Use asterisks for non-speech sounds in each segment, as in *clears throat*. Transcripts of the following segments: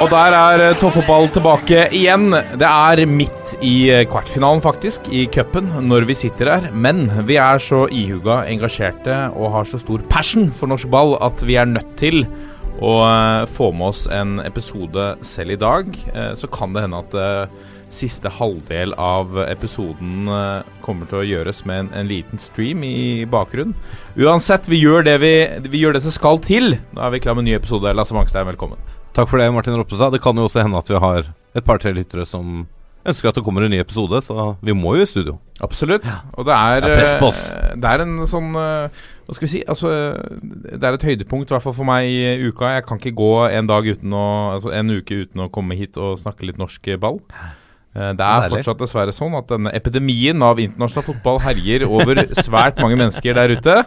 Og der er eh, toppfotball tilbake igjen. Det er midt i eh, kvartfinalen, faktisk, i cupen, når vi sitter her. Men vi er så ihuga engasjerte og har så stor passion for norsk ball at vi er nødt til å eh, få med oss en episode selv i dag. Så kan det hende at siste halvdel av episoden kommer til å gjøres med en, en liten stream i bakgrunnen. Uansett, vi gjør, det vi, vi gjør det som skal til. Nå er vi klar med en ny episode. Lasse Mangstein, velkommen. Takk for det, Martin Roppestad. Det kan jo også hende at vi har et par-tre lyttere som ønsker at det kommer en ny episode, så vi må jo i studio. Absolutt. Og det er, Det er press på oss. eh, Det er en sånn eh, Hva skal vi si? Altså, det er et høydepunkt, i hvert fall for meg i uka. Jeg kan ikke gå en dag uten å Altså en uke uten å komme hit og snakke litt norsk ball. Eh, Det er fortsatt dessverre sånn at denne epidemien av internasjonal fotball herjer over svært mange mennesker der ute.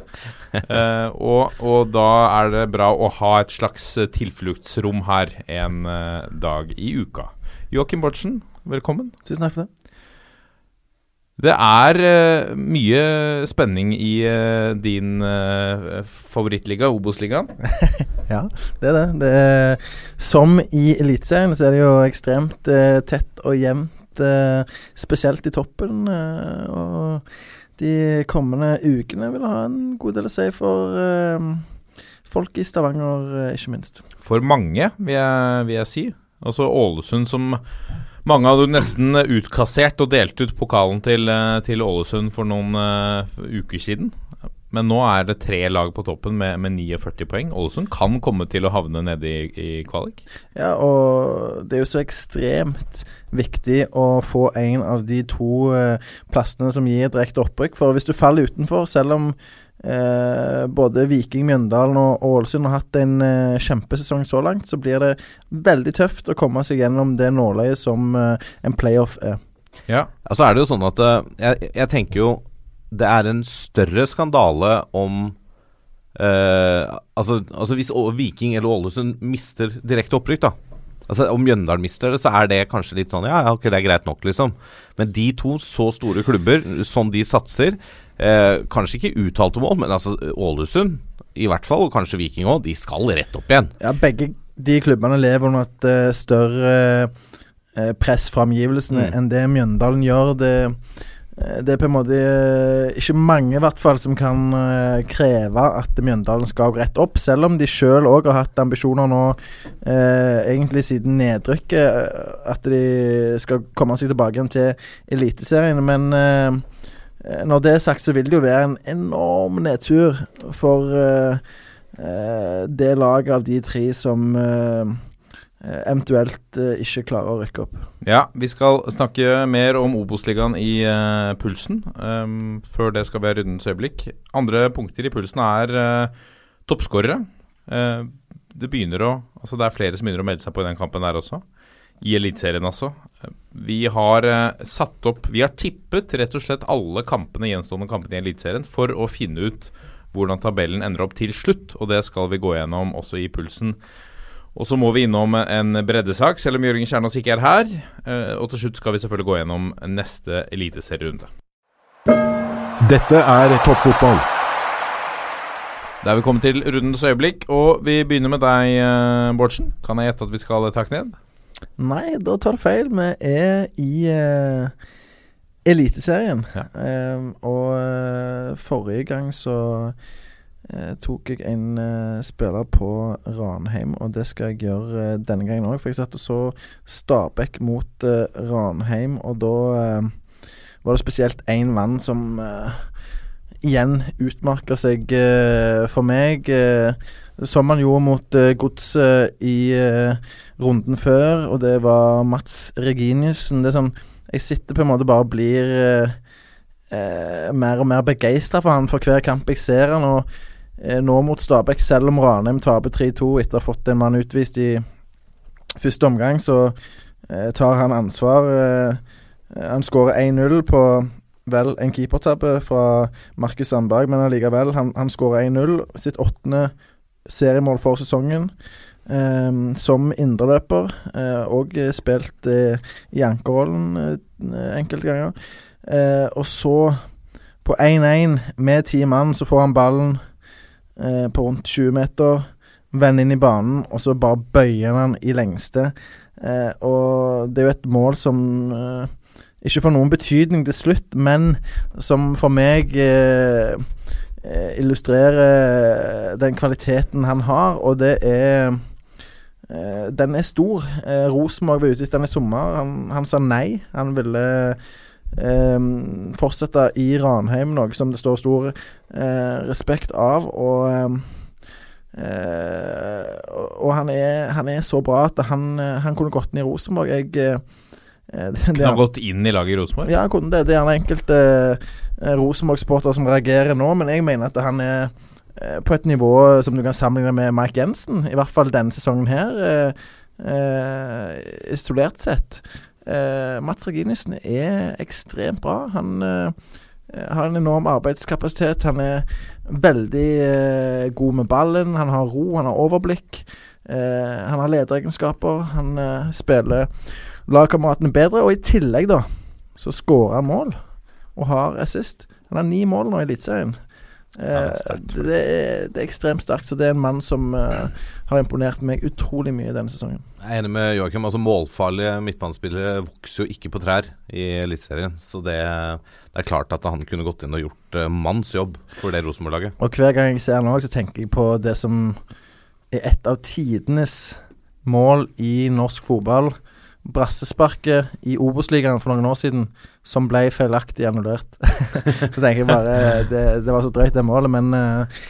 Eh, og, og da er det bra å ha et slags tilfluktsrom her en eh, dag i uka. Joakim Bortsen, velkommen. Tusen takk for det. Det er uh, mye spenning i uh, din uh, favorittliga, Obos-ligaen. *laughs* Ja, det er det. det er, som i Eliteserien så er det jo ekstremt tett og jevnt, spesielt i toppen. og de kommende ukene vil ha en god del å si for folk i Stavanger, ikke minst. For mange, vil jeg, vil jeg si. Altså Ålesund som mange hadde nesten utkassert og delt ut pokalen til, eh, til Ålesund for noen uh, uker siden. Men nå er det tre lag på toppen med, med 49 poeng. Ålesund kan komme til å havne nede i, i kvalik. Ja, og det er jo så ekstremt viktig å få en av de to eh, plassene som gir direkte opprykk. For hvis du faller utenfor, selv om eh, både Viking, Mjøndalen og Ålesund har hatt en eh, kjempesesong så langt, så blir det veldig tøft å komme seg gjennom det nåløyet som eh, en playoff er. Ja. altså er det jo sånn at eh, jeg, jeg tenker jo det er en større skandale om eh, altså, altså hvis Viking eller Ålesund mister direkte opprykk, da. Altså Om Mjøndalen mister det, så er det kanskje litt sånn Ja, ok, det er greit nok, liksom. Men de to så store klubber, som de satser eh, Kanskje ikke uttalte mål, men altså Ålesund i hvert fall, og kanskje Viking òg, de skal rett opp igjen. Ja, begge de klubbene lever under et uh, større uh, press fra omgivelsene Mm. enn det Mjøndalen gjør. Det, eh, det er på en måte ikke mange i hvert fall som kan kreve at Mjøndalen skal gå rett opp, selv om de sjøl òg har hatt ambisjoner nå, eh, egentlig siden nedrykket, at de skal komme seg tilbake igjen til Eliteserien. Men eh, når det er sagt, så vil det jo være en enorm nedtur for uh, uh, det laget av de tre som eh, eh, eventuelt eh, ikke klarer å rykke opp. Ja, vi skal snakke mer om Obos-ligaen i eh, pulsen. Um, før det skal være rundens øyeblikk. Andre punkter i pulsen er uh, toppskårere. Eh, det begynner å Altså det er flere som begynner å melde seg på i den kampen der også. I Eliteserien altså. Vi har eh, satt opp Vi har tippet rett og slett alle kampene gjenstående kampene i Eliteserien for å finne ut hvordan tabellen ender opp til slutt, og det skal vi gå gjennom også i pulsen. Og så må vi innom en breddesak, selv om Jørgen Kjernås ikke er her. Eh, Og til slutt skal vi selvfølgelig gå gjennom neste eliteserierunde. Dette er toppfotball. Da er vi kommet til rundens øyeblikk, og vi begynner med deg, eh, Bårdsen. Kan jeg gjette at vi skal takke ned? Nei, da tar du feil. Vi er i eh, Eliteserien. Ja. Eh, og forrige gang så eh, tok jeg en eh, spiller på Ranheim, og det skal jeg gjøre eh, denne gangen òg. For jeg satt og så Stabæk mot eh, Ranheim, og da var det spesielt én mann som igjen utmerker seg for meg. eh, som han gjorde mot uh, Godset i eh, runden før, og det var Mats Reginiussen. Det er sånn Jeg sitter på en måte bare og blir eh, mer og mer begeistra for han for hver kamp jeg ser han. Og nå mot Stabæk, selv om Ranheim taper 3-2 etter å ha fått en mann utvist i første omgang, så tar han ansvar. Han skårer 1-0 på vel en keepertabbe fra Markus Sandberg, men allikevel. Han, han skårer 1-0. Sitt åttende seriemål for sesongen. Um, som indreløper, uh, og spilt uh, i ankerrollen uh, enkelte ganger. Og så, på 1-1 med ti mann, så får han ballen på rundt 20 meter, vender inn i banen, og så bare bøyer han i lengste. og det er jo et mål som ikke får noen betydning til slutt, men som for meg illustrerer den kvaliteten han har, og det er Eh, den er stor. Eh, Rosenborg var ute etter den i sommer. Han, han, sa nei. Han ville eh, fortsette i Ranheim, noe som det står stor eh, respekt av. Og, eh, og han, er, han, er, så bra at han, han kunne gått inn i Rosenborg. Jeg *laughs* det, det, han gått inn i laget i Rosenborg? Ja, han kunne det. Det er gjerne enkelte eh, Rosenborg-sportere som reagerer nå, men jeg mener at han er Eh, på et nivå som du kan sammenligne med Mike Jensen, i hvert fall denne sesongen her, eh, eh, isolert sett. Eh, Mats Reginiussen er ekstremt bra. Han eh, har en enorm arbeidskapasitet. Han er veldig eh, god med ballen. Han har ro, han har overblikk. han har lederegenskaper. Han spiller lagkameratene bedre, og i tillegg, da, så skårer han mål og har assist. Han har ni mål nå i Eliteserien. Ja, det, er det, det, er ekstremt sterkt. Så det er en mann som uh, har imponert meg utrolig mye denne sesongen. Jeg er enig med Joakim. Altså Målfarlige midtbanespillere vokser jo ikke på trær i Eliteserien. Så det, det, er klart at han kunne gått inn og gjort uh, manns jobb for det Rosenborg-laget. Og hver gang jeg ser han òg, så tenker jeg på det som er et av tidenes mål i norsk fotball brassesparket i Obos-ligaen for noen år siden som ble feilaktig annullert. *laughs* så tenker jeg bare det, det, var så drøyt, det målet, men uh,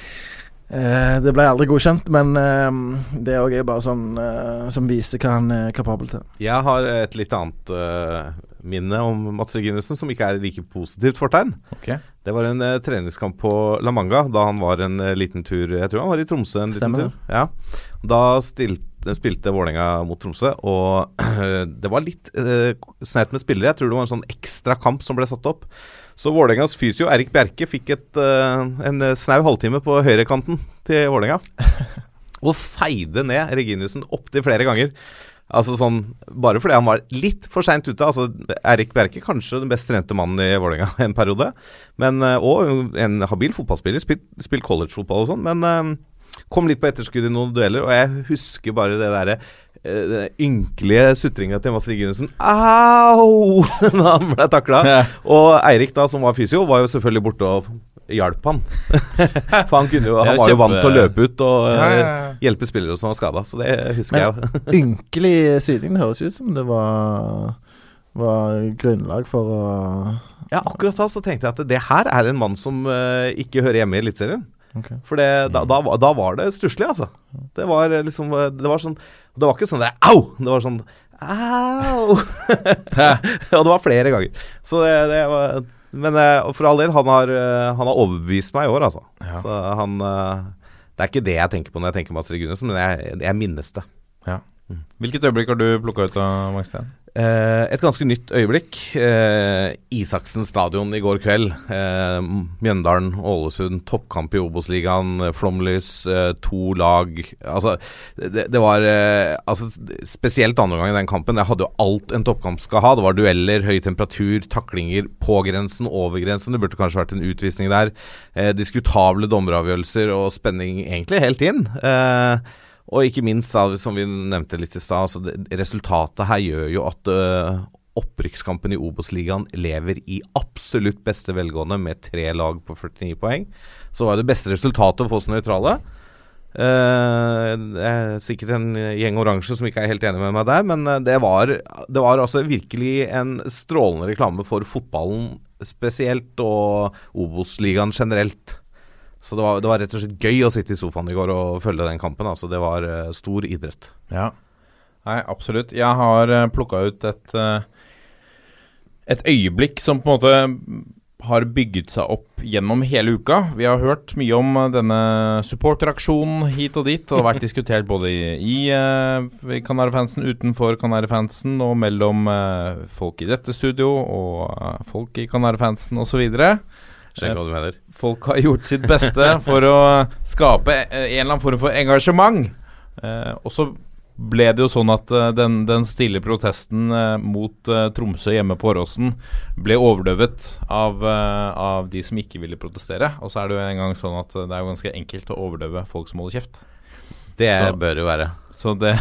uh, Det ble aldri godkjent, men eh, det òg er bare sånn som viser hva han er kapabel til. Jeg har et litt annet minne om Mats Reginussen som ikke er like positivt fortegn. Okay. Det var en treningskamp på La Manga da han var en liten tur Jeg tror han var i Tromsø en Stemmer. liten tur. Ja. Da stilte spilte Vålerenga mot Tromsø, og *clears throat* det var litt eh, snaut med spillere. Jeg tror det var en sånn ekstra kamp som ble satt opp. Så Vålerengas fysio Erik Bjerke fikk et, uh, en snau halvtime på høyrekanten til Vålerenga. *laughs* og feide ned Reginiussen opptil flere ganger. Altså sånn, Bare fordi han var litt for seint ute. altså Erik Bjerke kanskje den best trente mannen i Vålerenga *laughs* en periode. Men, uh, og en habil fotballspiller. Spilt, spilt collegefotball og sånn. Men Kom litt på etterskudd i noen dueller, og jeg husker bare det derre eh, den ynkelige sutringa til Mats Reginussen. Au! *laughs* da han ble takla. Ja. Og Eirik, da, som var fysio, var jo selvfølgelig borte og hjalp han. *laughs* For han, jo, han var jo vant til å løpe ut og ja, ja, hjelpe spillere som var skada, så det husker Men, jeg. *laughs* ynkelig syting, det høres ut som det var, var grunnlag for å Ja, akkurat da så tenkte jeg at det her er en mann som uh, ikke hører hjemme i Eliteserien. Okay. For det, da, da, da, var det stusslig, altså. Det var liksom Det var sånn Det var ikke sånn der au! Det var sånn au! *laughs* og det var flere ganger. Så det, det var Men eh, for all del, han har, eh, han har overbevist meg i år, altså. Ja. Så han eh, Det er ikke det jeg tenker på når jeg tenker Mats Regunussen, men jeg, jeg minnes det. Ja. Hvilket øyeblikk har du plukka ut av Magstein? Eh, et ganske nytt øyeblikk. Eh, Isaksen stadion i går kveld. Eh, Mjøndalen, Ålesund, toppkamp i Obos-ligaen. Flomlys, eh, to lag. Altså, det, det var eh, altså, Spesielt andre gang i den kampen. Jeg hadde jo alt en toppkamp skal ha. Det var dueller, høy temperatur, taklinger på grensen, over grensen. Det burde kanskje vært en utvisning der. Eh, diskutable dommeravgjørelser og spenning egentlig helt inn. Eh, og ikke minst, som vi nevnte litt i stad, altså resultatet her gjør jo at uh, opprykkskampen i Obos-ligaen lever i absolutt beste velgående med tre lag på 49 poeng. Så var det beste resultatet for oss nøytrale. Uh, det er sikkert en gjeng oransje som ikke er helt enig med meg der, men eh, det var, det var altså virkelig en strålende reklame for fotballen spesielt, og Obos-ligaen generelt. Så det var, det var, rett og slett gøy å sitte i sofaen i går og følge den kampen. Altså, det var uh, stor idrett. Ja, Nei, absolutt. Jeg har eh, plukka ut et, uh, et øyeblikk som på en måte har bygget seg opp gjennom hele uka. Vi har hørt mye om eh, denne supporteraksjonen hit og dit. Det har vært *laughs* diskutert både i, i Kanarifansen, utenfor Kanarifansen og mellom eh, folk i dette studio og eh, folk i Kanarifansen osv. Skjønner hva du mener. Folk har gjort sitt beste for å skape en eller annen form for engasjement. Eh, og så ble det jo sånn at eh, den, den stille protesten eh, mot Tromsø hjemme på Åråsen ble overdøvet av, av de som ikke ville protestere. Og så er det jo en gang sånn at det er jo ganske enkelt å overdøve folk som holder kjeft. Det Så- bør det jo være. Så det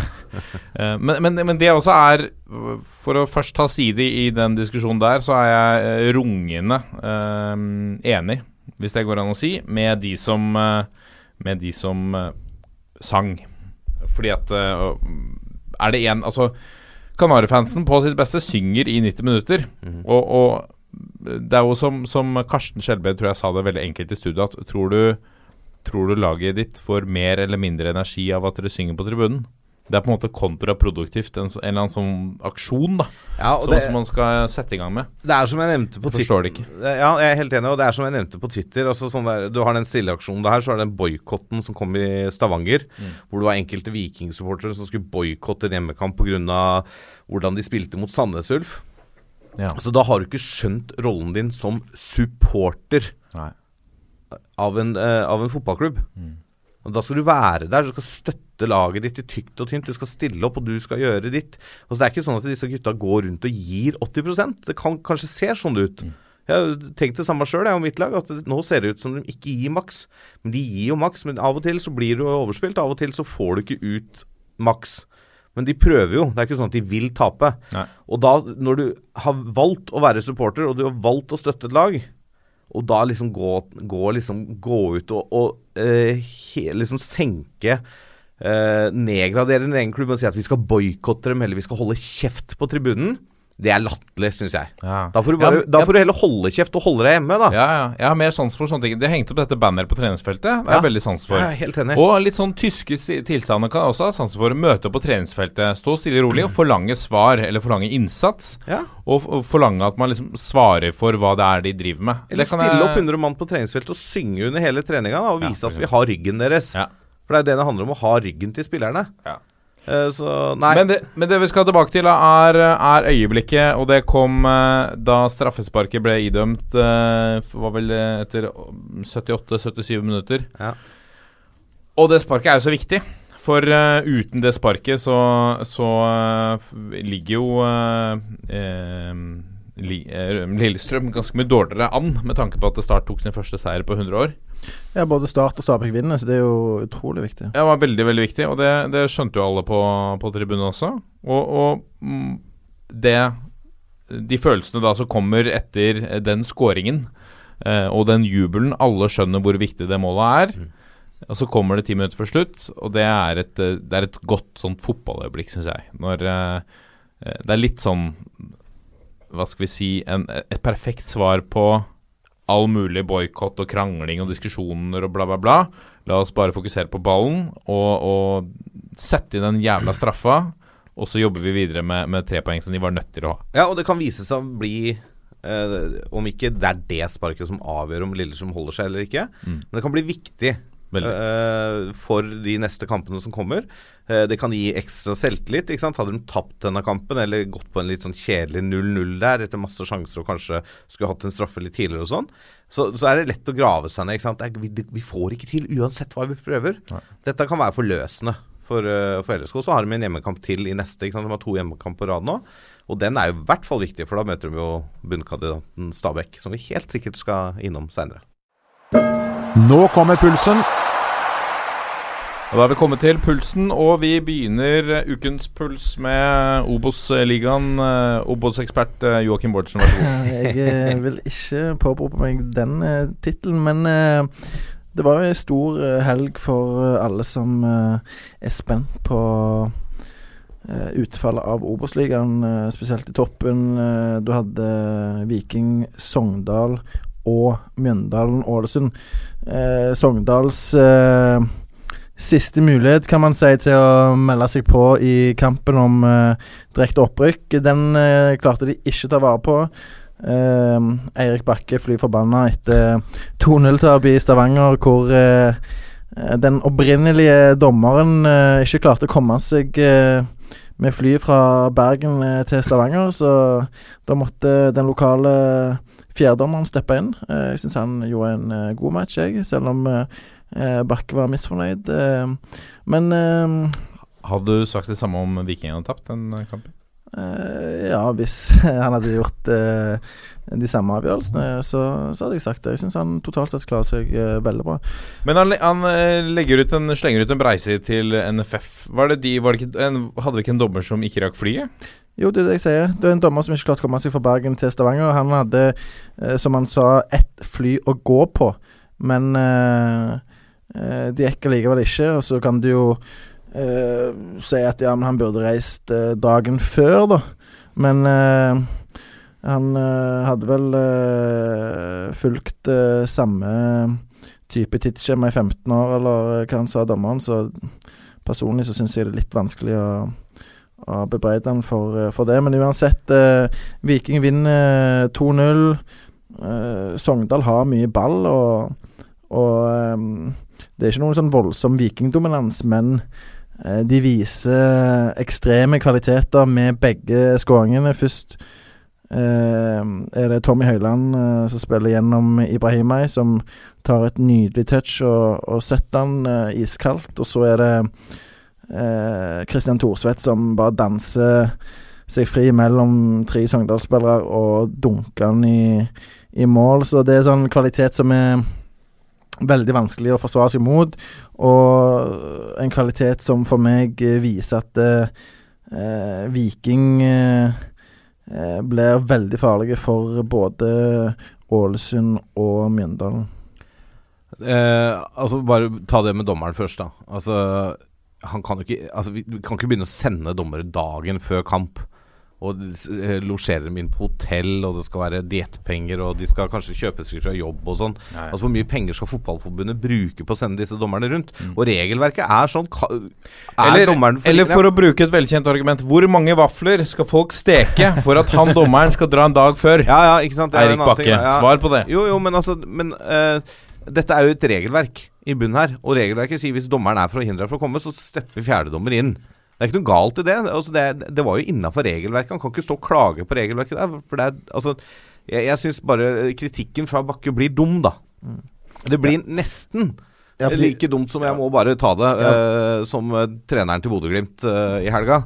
*laughs* men, men, men det også er For å først ta side i den diskusjonen der, så er jeg rungende eh, enig, hvis det går an å si, med de som eh, Med de som eh, sang. Fordi at eh, Er det én Altså, Kanarifansen på sitt beste synger i 90 minutter. og, og det er jo som, som Karsten Skjelbred tror jeg sa det veldig enkelt i studio, at tror du Tror du laget ditt får mer eller mindre energi av at dere synger på tribunen? Det er på en måte kontraproduktivt, en, en eller annen sånn aksjon da Ja, som, det, som man skal sette i gang med. det er som jeg nevnte på Twitter. forstår det ikke. Ja, jeg er helt enig, og det er som jeg nevnte på Twitter. Altså sånn der, du har den stilleaksjonen der, så er det den boikotten som kom i Stavanger. Hvor det var enkelte vikingsupportere som skulle boikotte en hjemmekamp pga. hvordan de spilte mot Sandnes Ulf. Ja. Så da har du ikke skjønt rollen din som supporter av en, uh, av en fotballklubb. Og Da skal du være der, du skal støtte laget ditt i tykt og tynt. Du skal stille opp, og du skal gjøre ditt. Altså, det er ikke sånn at disse gutta går rundt og gir 80% Det kan kanskje se sånn ut. Jeg har tenkt det samme sjøl om mitt lag, at nå ser det ut som de ikke gir maks. Men de gir jo maks, men av og til så blir du overspilt. Av og til så får du ikke ut maks. Men de prøver jo. Det er ikke sånn at de vil tape. Nei. Og da, når du har valgt å være supporter, og du har valgt å støtte et lag, og da liksom gå, gå, liksom, gå ut og, og eh, he, liksom senke eh, Nedgradere din egen klubb og si at vi skal boikotte dem, eller vi skal holde kjeft på tribunen, det er latterlig, syns jeg. Ja. Da får, du Ja, bare, ja, da får du heller holde kjeft og holde deg hjemme, da. Ja, ja. Jeg har mer sans for sånne ting. De har hengt opp dette banneret på treningsfeltet. Det er Ja. veldig sans for. Er helt enig. Og litt sånn tyske tilstander kan jeg også ha sans for. Møte opp på treningsfeltet, stå stille og rolig og forlange svar eller forlange innsats. Ja. Og, og forlange at man liksom svarer for hva det er de driver med. Eller Det stille jeg- opp 100 mann på treningsfeltet og synge under hele treninga da, og vise at vi har ryggen deres. Ja. For det er det det handler om, å ha ryggen til spillerne. Ja. Eh, så nei. Men det, men det vi skal tilbake til, er, er øyeblikket. Og det kom eh, da straffesparket ble idømt eh, Var vel etter 78-77 minutter. Ja. Og det sparket er jo så viktig. For uh, uten det sparket så, så uh, ligger jo uh, li, Lillestrøm ganske mye dårligere an, med tanke på at Start tok sin første seier på 100 år. Ja, både Start og Stabæk vinner, så det er jo utrolig viktig. Ja, Det var veldig, veldig viktig, og det, det skjønte jo alle på, på tribunen også. Og, og mm, det De følelsene da som kommer etter den scoringen, eh, og den jubelen Alle skjønner hvor viktig det målet er. Og så kommer det ti minutter før slutt, og det er et, eh, det er et godt sånt fotballøyeblikk, syns jeg. Når eh, eh, Det er litt sånn Hva skal vi si en, Et perfekt svar på all mulig boikott og krangling og diskusjoner og bla, bla, bla. La oss bare fokusere på ballen og, og sette inn den jævla straffa. Og så jobber vi videre med, med tre poeng som de var nødt til å ha. Ja, og det kan vise seg å bli eh, Om ikke det er det sparket som avgjør om Lillestrøm holder seg eller ikke, Mm. men det kan bli viktig Eh, for de neste kampene som kommer. Uh, det kan gi ekstra selvtillit. ikke sant? Hadde de tapt denne kampen eller gått på en litt sånn kjedelig 0-0 der etter masse sjanser og kanskje skulle hatt en straffe litt tidligere og sånn, så, så er det lett å grave seg ned. ikke sant? Vi, vi får ikke til uansett hva vi prøver. Nei. Dette kan være forløsende for, uh, for LSK. Så har de en hjemmekamp til i neste. ikke sant? De har to hjemmekamp på rad nå. Og den er jo i hvert fall viktig, for da møter de jo bunnkandidaten Stabæk, som vi helt sikkert skal innom seinere. Nå kommer pulsen. Og Da er vi kommet til pulsen, og vi begynner ukens puls med Obos-ligaen. Eh, Obos-ekspert eh, Joakim Bårdsen, vær så god. Jeg eh, vil ikke påberope meg den tittelen, men det var jo en stor helg for alle som er spent på utfallet av Obos-ligaen, spesielt i toppen. Du hadde Viking, Sogndal og Mjøndalen-Ålesund. Eh, Sogndals eh, siste mulighet, kan man si, til å melde seg på i kampen om eh, direkte opprykk. Den eh, klarte de ikke ta vare på. Eh, Eirik Bakke fly forbanna etter 2-0-tap i Stavanger, hvor eh, den opprinnelige dommeren ikke klarte å komme seg med fly fra Bergen til Stavanger, så da måtte den lokale fjerdedommeren steppa inn. Eh, jeg syns han gjorde en eh, god match, jeg, selv om eh, Bakke var misfornøyd. Men Hadde du sagt det samme om Viking hadde tapt den kampen? Ja, hvis *laughs* han hadde gjort de samme avgjørelsene, så, så hadde jeg sagt det. Jeg syns han totalt sett klarer seg veldig bra. Men han, han ut en, slenger ut en breise til NFF. Var det de, var det ikke, en, hadde vi ikke en dommer som ikke rakk flyet? Jo, det er det jeg sier. Det er en dommer som ikke klarte å komme seg fra Bergen til Stavanger. Han hadde, eh, som han sa, ett fly å gå på, men eh, eh, det gikk allikevel ikke. Og så kan du jo eh, si at ja, men han burde reist eh, dagen før, da. Men eh, han hadde vel fulgt samme type tidsskjema i 15 år, eller hva han sa, dommeren, så personlig så syns jeg det er litt vanskelig å å bebreide han for, eh, for det. Men uansett, eh, Viking vinner 2-0. Eh, Sogndal har mye ball, og, og eh, det er ikke noen sånn voldsom vikingdominans, men eh, de viser ekstreme kvaliteter med begge skåringene. Først eh, er det Tommy Høiland eh, som spiller gjennom Ibrahimay, som tar et nydelig touch og, og setter han eh, iskaldt. Og så er det eh, Christian Thorsvedt som bare danser seg fri mellom tre Sogndal-spillere og dunker han i, i mål. Så det er sånn kvalitet som er veldig vanskelig å forsvare seg mot, og en kvalitet som for meg eh, viser at eh, Viking eh, eh, blir veldig farlige for både Ålesund og Mjøndalen. Eh, altså Bare ta det med dommeren først, da. Altså Han kan jo ikke Altså Vi, kan ikke begynne å sende dommere dagen før kamp. Og eh, losjere dem inn på hotell, og det skal være diettpenger, og de skal kanskje kjøpe seg fra jobb og sånn. Altså Hvor mye penger skal Fotballforbundet bruke på å sende disse dommerne rundt? Mm. Og regelverket er sånn er Eller, dommeren eller for å bruke et velkjent argument, hvor mange vafler skal folk steke for at han dommeren skal dra en dag før? Ja, ja, ikke sant Eirik Bakke, svar på det. Jo, jo, men altså Men eh, dette er jo et regelverk i bunnen her. Og regelverket sier hvis dommeren er forhindra fra å komme, så stepper fjerdedommer inn. Det er ikke noe galt i det. Altså, det, det var jo innafor regelverket. Han kan ikke stå og klage på regelverket der. For det er, altså, jeg, jeg syns bare kritikken fra Bakke blir dum, da. Det blir nesten like dumt som jeg må bare ta det, uh, som eh, treneren til Bodø-Glimt uh, i helga.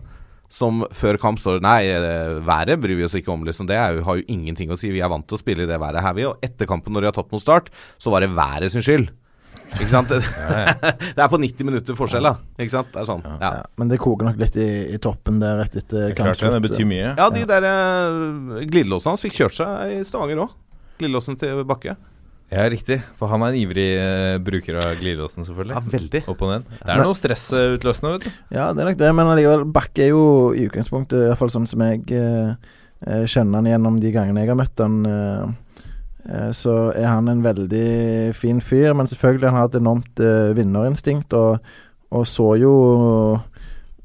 Som før kamp står Nei, eh, været bryr vi oss ikke om, liksom. Det er jo, har jo ingenting å si. Vi er vant til å spille i det været her, vi. Og etter kampen, når de har tatt mot Start, så var det været sin skyld. Ikke sant? *laughs* det er på 90 minutter forskjell, da. Ikke sant? Det er sånn. Ja, Ja, men det koker nok litt i, i toppen der rett etter kampen. det, det betyr mye. ja de der uh, glidelåsene hans fikk kjørt seg i Stavanger òg. Glidelåsen til Bakke. Ja, riktig. For han er en ivrig eh, bruker av glidelåsen, Ja, selvfølgelig. veldig. Opp og ned. Det er noe stressutløsende, vet du. Ja, det er nok det, men allikevel, Bakke er jo i utgangspunktet, iallfall sånn som jeg eh, eh, kjenner han gjennom de gangene jeg har møtt han, eh, eh, så er han en veldig fin fyr. Men selvfølgelig, han har et enormt eh, vinnerinstinkt, og, og så jo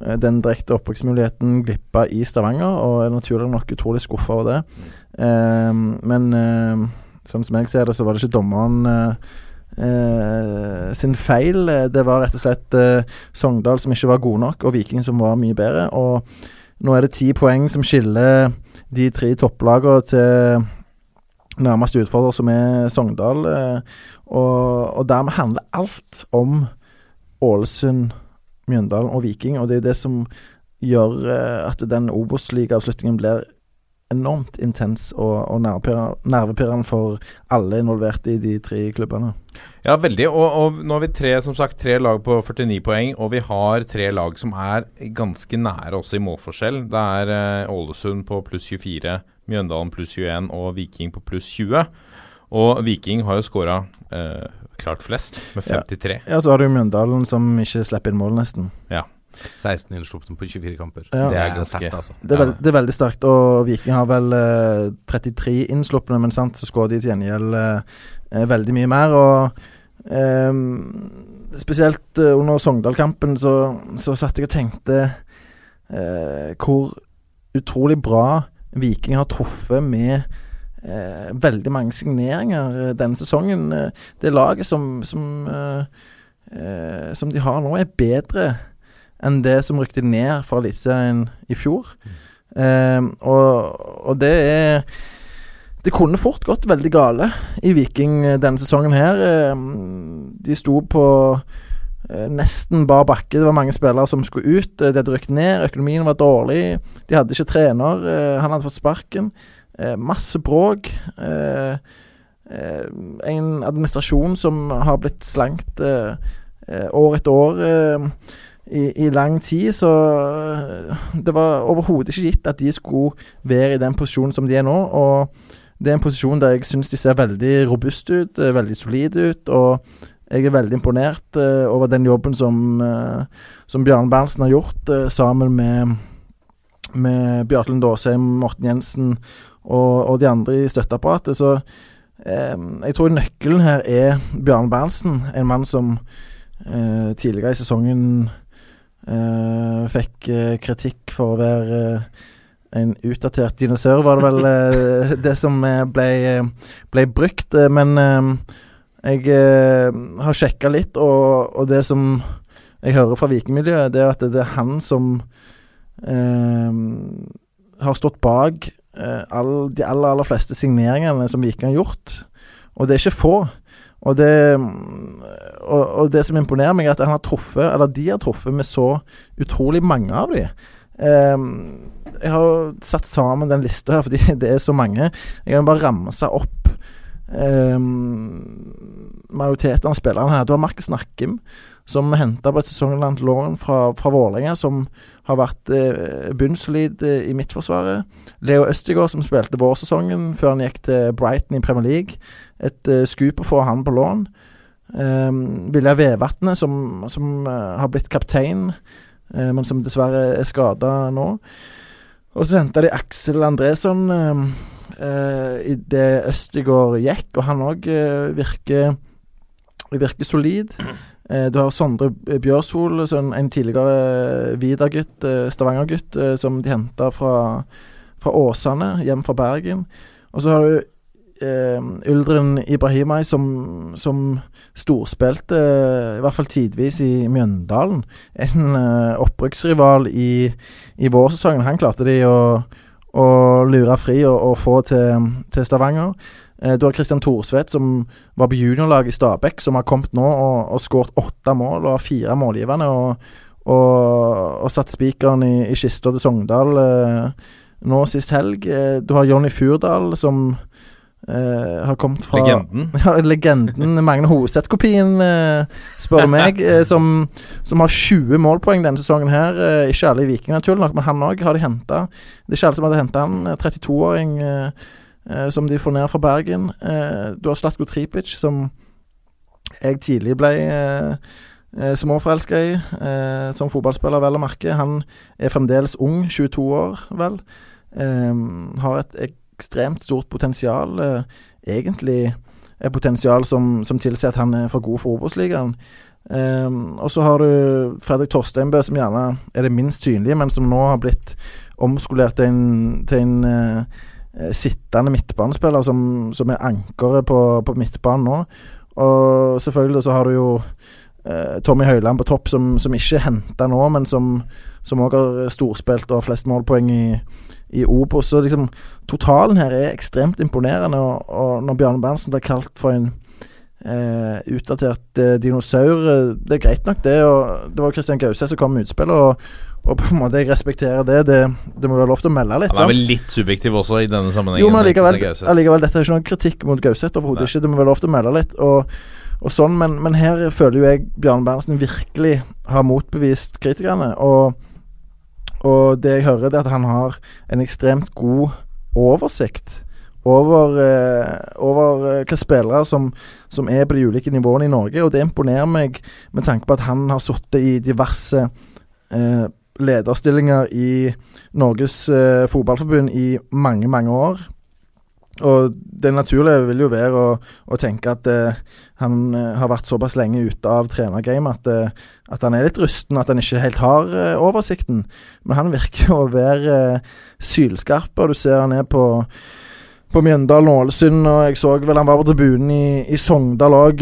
den direkte opprykksmuligheten glippa i Stavanger, og er naturlig nok utrolig skuffa over det. Eh, men sånn som jeg ser det, så var det ikke dommeren eh, eh, sin feil. Det var rett og slett eh, Sogndal som ikke var gode nok, og Viking som var mye bedre. Og nå er det ti poeng som skiller de tre topplagene til nærmeste utfordrer, som er Sogndal. eh, Og, og dermed handler alt om Ålesund, Mjøndalen og Viking, og det er jo det som gjør eh, at den Obos-ligaavslutningen blir enormt intens og, og nervepirrende for alle involverte i de tre klubbene. Ja, veldig. Og, og nå har vi tre, som sagt, tre lag på 49 poeng, og vi har tre lag som er ganske nære også i målforskjell. Det er eh, Ålesund på pluss 24, Mjøndalen pluss 21 og Viking på pluss 20. Og Viking har jo skåra eh, klart flest, med 53. Ja, så har du Mjøndalen som ikke slipper inn mål, nesten. 16 innslupne på 24 kamper. Ja. Det er ganske- sterkt, altså. Det er, veld, det er veldig sterkt, og Viking har vel eh, 33 innslupne, men sant, så skårer de til gjengjeld eh, eh, veldig mye mer. Og ehm, spesielt eh, under Sogndal-kampen så, så satt jeg og tenkte eh, hvor utrolig bra Viking har truffet med eh, veldig mange signeringer eh, denne sesongen. Eh, det laget som, som, eh, eh, som de har nå, er bedre enn det som rykte ned fra Eliteserien i fjor. Eh, og, og det er Det kunne fort gått veldig gale i Viking eh, denne sesongen her. Eh, de sto på uh, nesten bar bakke. Det var mange spillere som skulle ut. Eh, De hadde rykket ned. Økonomien var dårlig. De hadde ikke trener. Uh, Han hadde fått sparken. Uh, Masse bråk. En administrasjon som har blitt slankt år etter år. eh, i, lang tid, så eh, det var overhodet ikke gitt at de skulle være i den posisjonen som de er nå. Og det er en posisjon der jeg syns de ser veldig robuste ut, eh, veldig solide ut. Og jeg er veldig imponert uh, over den jobben som, uh, som Bjarne Berntsen har gjort, uh, sammen med, med Bjartelund Aasheim, Morten Jensen og, og de andre i støtteapparatet. Så jeg tror nøkkelen her er Bjarne Berntsen, en mann som tidligere i sesongen eh, fikk uh, kritikk for å være uh, en utdatert dinosaur, var det vel *laughs* det som ble, ble brukt. Men jeg har sjekka litt, og, og det som jeg hører fra vikingmiljøet, det er at det er han som har stått bak all, de aller, aller fleste signeringene som Viking har gjort. Og det er ikke få. Og det, og, og det som imponerer meg, er at han har truffet, eller de har truffet med så utrolig mange av de. Eh, jeg har satt sammen den lista her fordi *laughs* det er så mange. Jeg kan bare ramse opp eh, majoriteten av spillerne her. Du har Markus Nakkim, som henta på et sesonglangt lån fra, fra Vålerenga, som har vært eh, bunnsolid eh, i midtforsvaret. Leo Østigård, som spilte vårsesongen før han gikk til Brighton i Premier League. Et uh, skup å få han på lån. Um, Vilja Vevatnet, som, som uh, har blitt kaptein, uh, men som dessverre er skada nå. Og så henta de Aksel Andresson uh, idet Østigård gikk, og han òg virker, virker solid. Eh, du har Sondre Bjørshol, en, en tidligere Vidar-gutt, eh, Stavanger-gutt, eh, som de henta fra, fra Åsane, hjem fra Bergen. Og så har du eh, Uldren Ibrahimai, som, som storspilte, eh, i hvert fall tidvis, i Mjøndalen. En eh, opprykksrival i, i vårsesongen. Han klarte de å, å lure fri og, og få til, til Stavanger. Eh, Du har Christian Thorsvedt, som var på juniorlaget i Stabæk, som har kommet nå og, og skåret åtte mål og har fire målgivende. Og, og, og satt spikeren i, i kista til Sogndal eh, nå sist helg. Eh, du har Jonny Furdal, som eh, har kommet fra Legenden. *laughs* Ja, legenden Magne Hoseth-kopien, uh, spør meg. Uh, *laughs* som, som har 20 målpoeng denne sesongen her. Ikke alle i Viking, naturlig nok, men han òg har de henta. Det er ikke alle som hadde henta han. eh, 32-åring eh, eh, som de får ned fra Bergen. Du har Slatko Tripic, som jeg tidlig ble småforelska i som fotballspiller, vel å merke. Han er fremdeles ung, 22 år, vel. Har et ekstremt stort potensial. Eh, egentlig et potensial som, som tilsier at han er for god for Obos-ligaen. Um, og så har du Fredrik Torsteinbø, som gjerne er det minst synlige, men som nå har blitt omskolert til en, til en eh, sittende midtbanespiller som, som er ankeret på, på midtbanen nå. Og selvfølgelig så har du jo uh, Tommy Høiland på topp, som, som ikke er henta nå, men som òg har storspilt og har flest målpoeng i, i Obos. Så liksom totalen her er ekstremt imponerende, og, og når Bjarne Berntsen blir kalt for en eh, utdatert eh, dinosaur eh, Det er greit nok, det. Og det var Christian Gause som kom med utspillet, og, og på en måte jeg respekterer det. Det, det må være lov til å melde litt. Han er vel litt subjektiv også i denne sammenhengen. Jo, men allikevel, allikevel dette er ikke noen kritikk mot Gauseth overhodet. Ikke, Det må være lov til å melde litt. Og, og sånn, men, men her føler jo jeg Bjarne Berntsen virkelig har motbevist kritikerne. Og, og det jeg hører, er at han har en ekstremt god oversikt over, eh, over hvilke spillere som, som er på de ulike nivåene i Norge. Og det imponerer meg med tanke på at han har sittet i diverse eh, lederstillinger i Norges eh, fotballforbund i mange, mange år. Og det naturlige vil jo være å, å tenke at eh, han eh, har vært såpass lenge ute av trenergamet at, eh, at han er litt rusten, at han ikke helt har eh, oversikten. Men han virker å være eh, sylskarp, og du ser han er på på Mjøndalen og Ålesund, og jeg så vel han var på tribunen i, i Sogndal òg,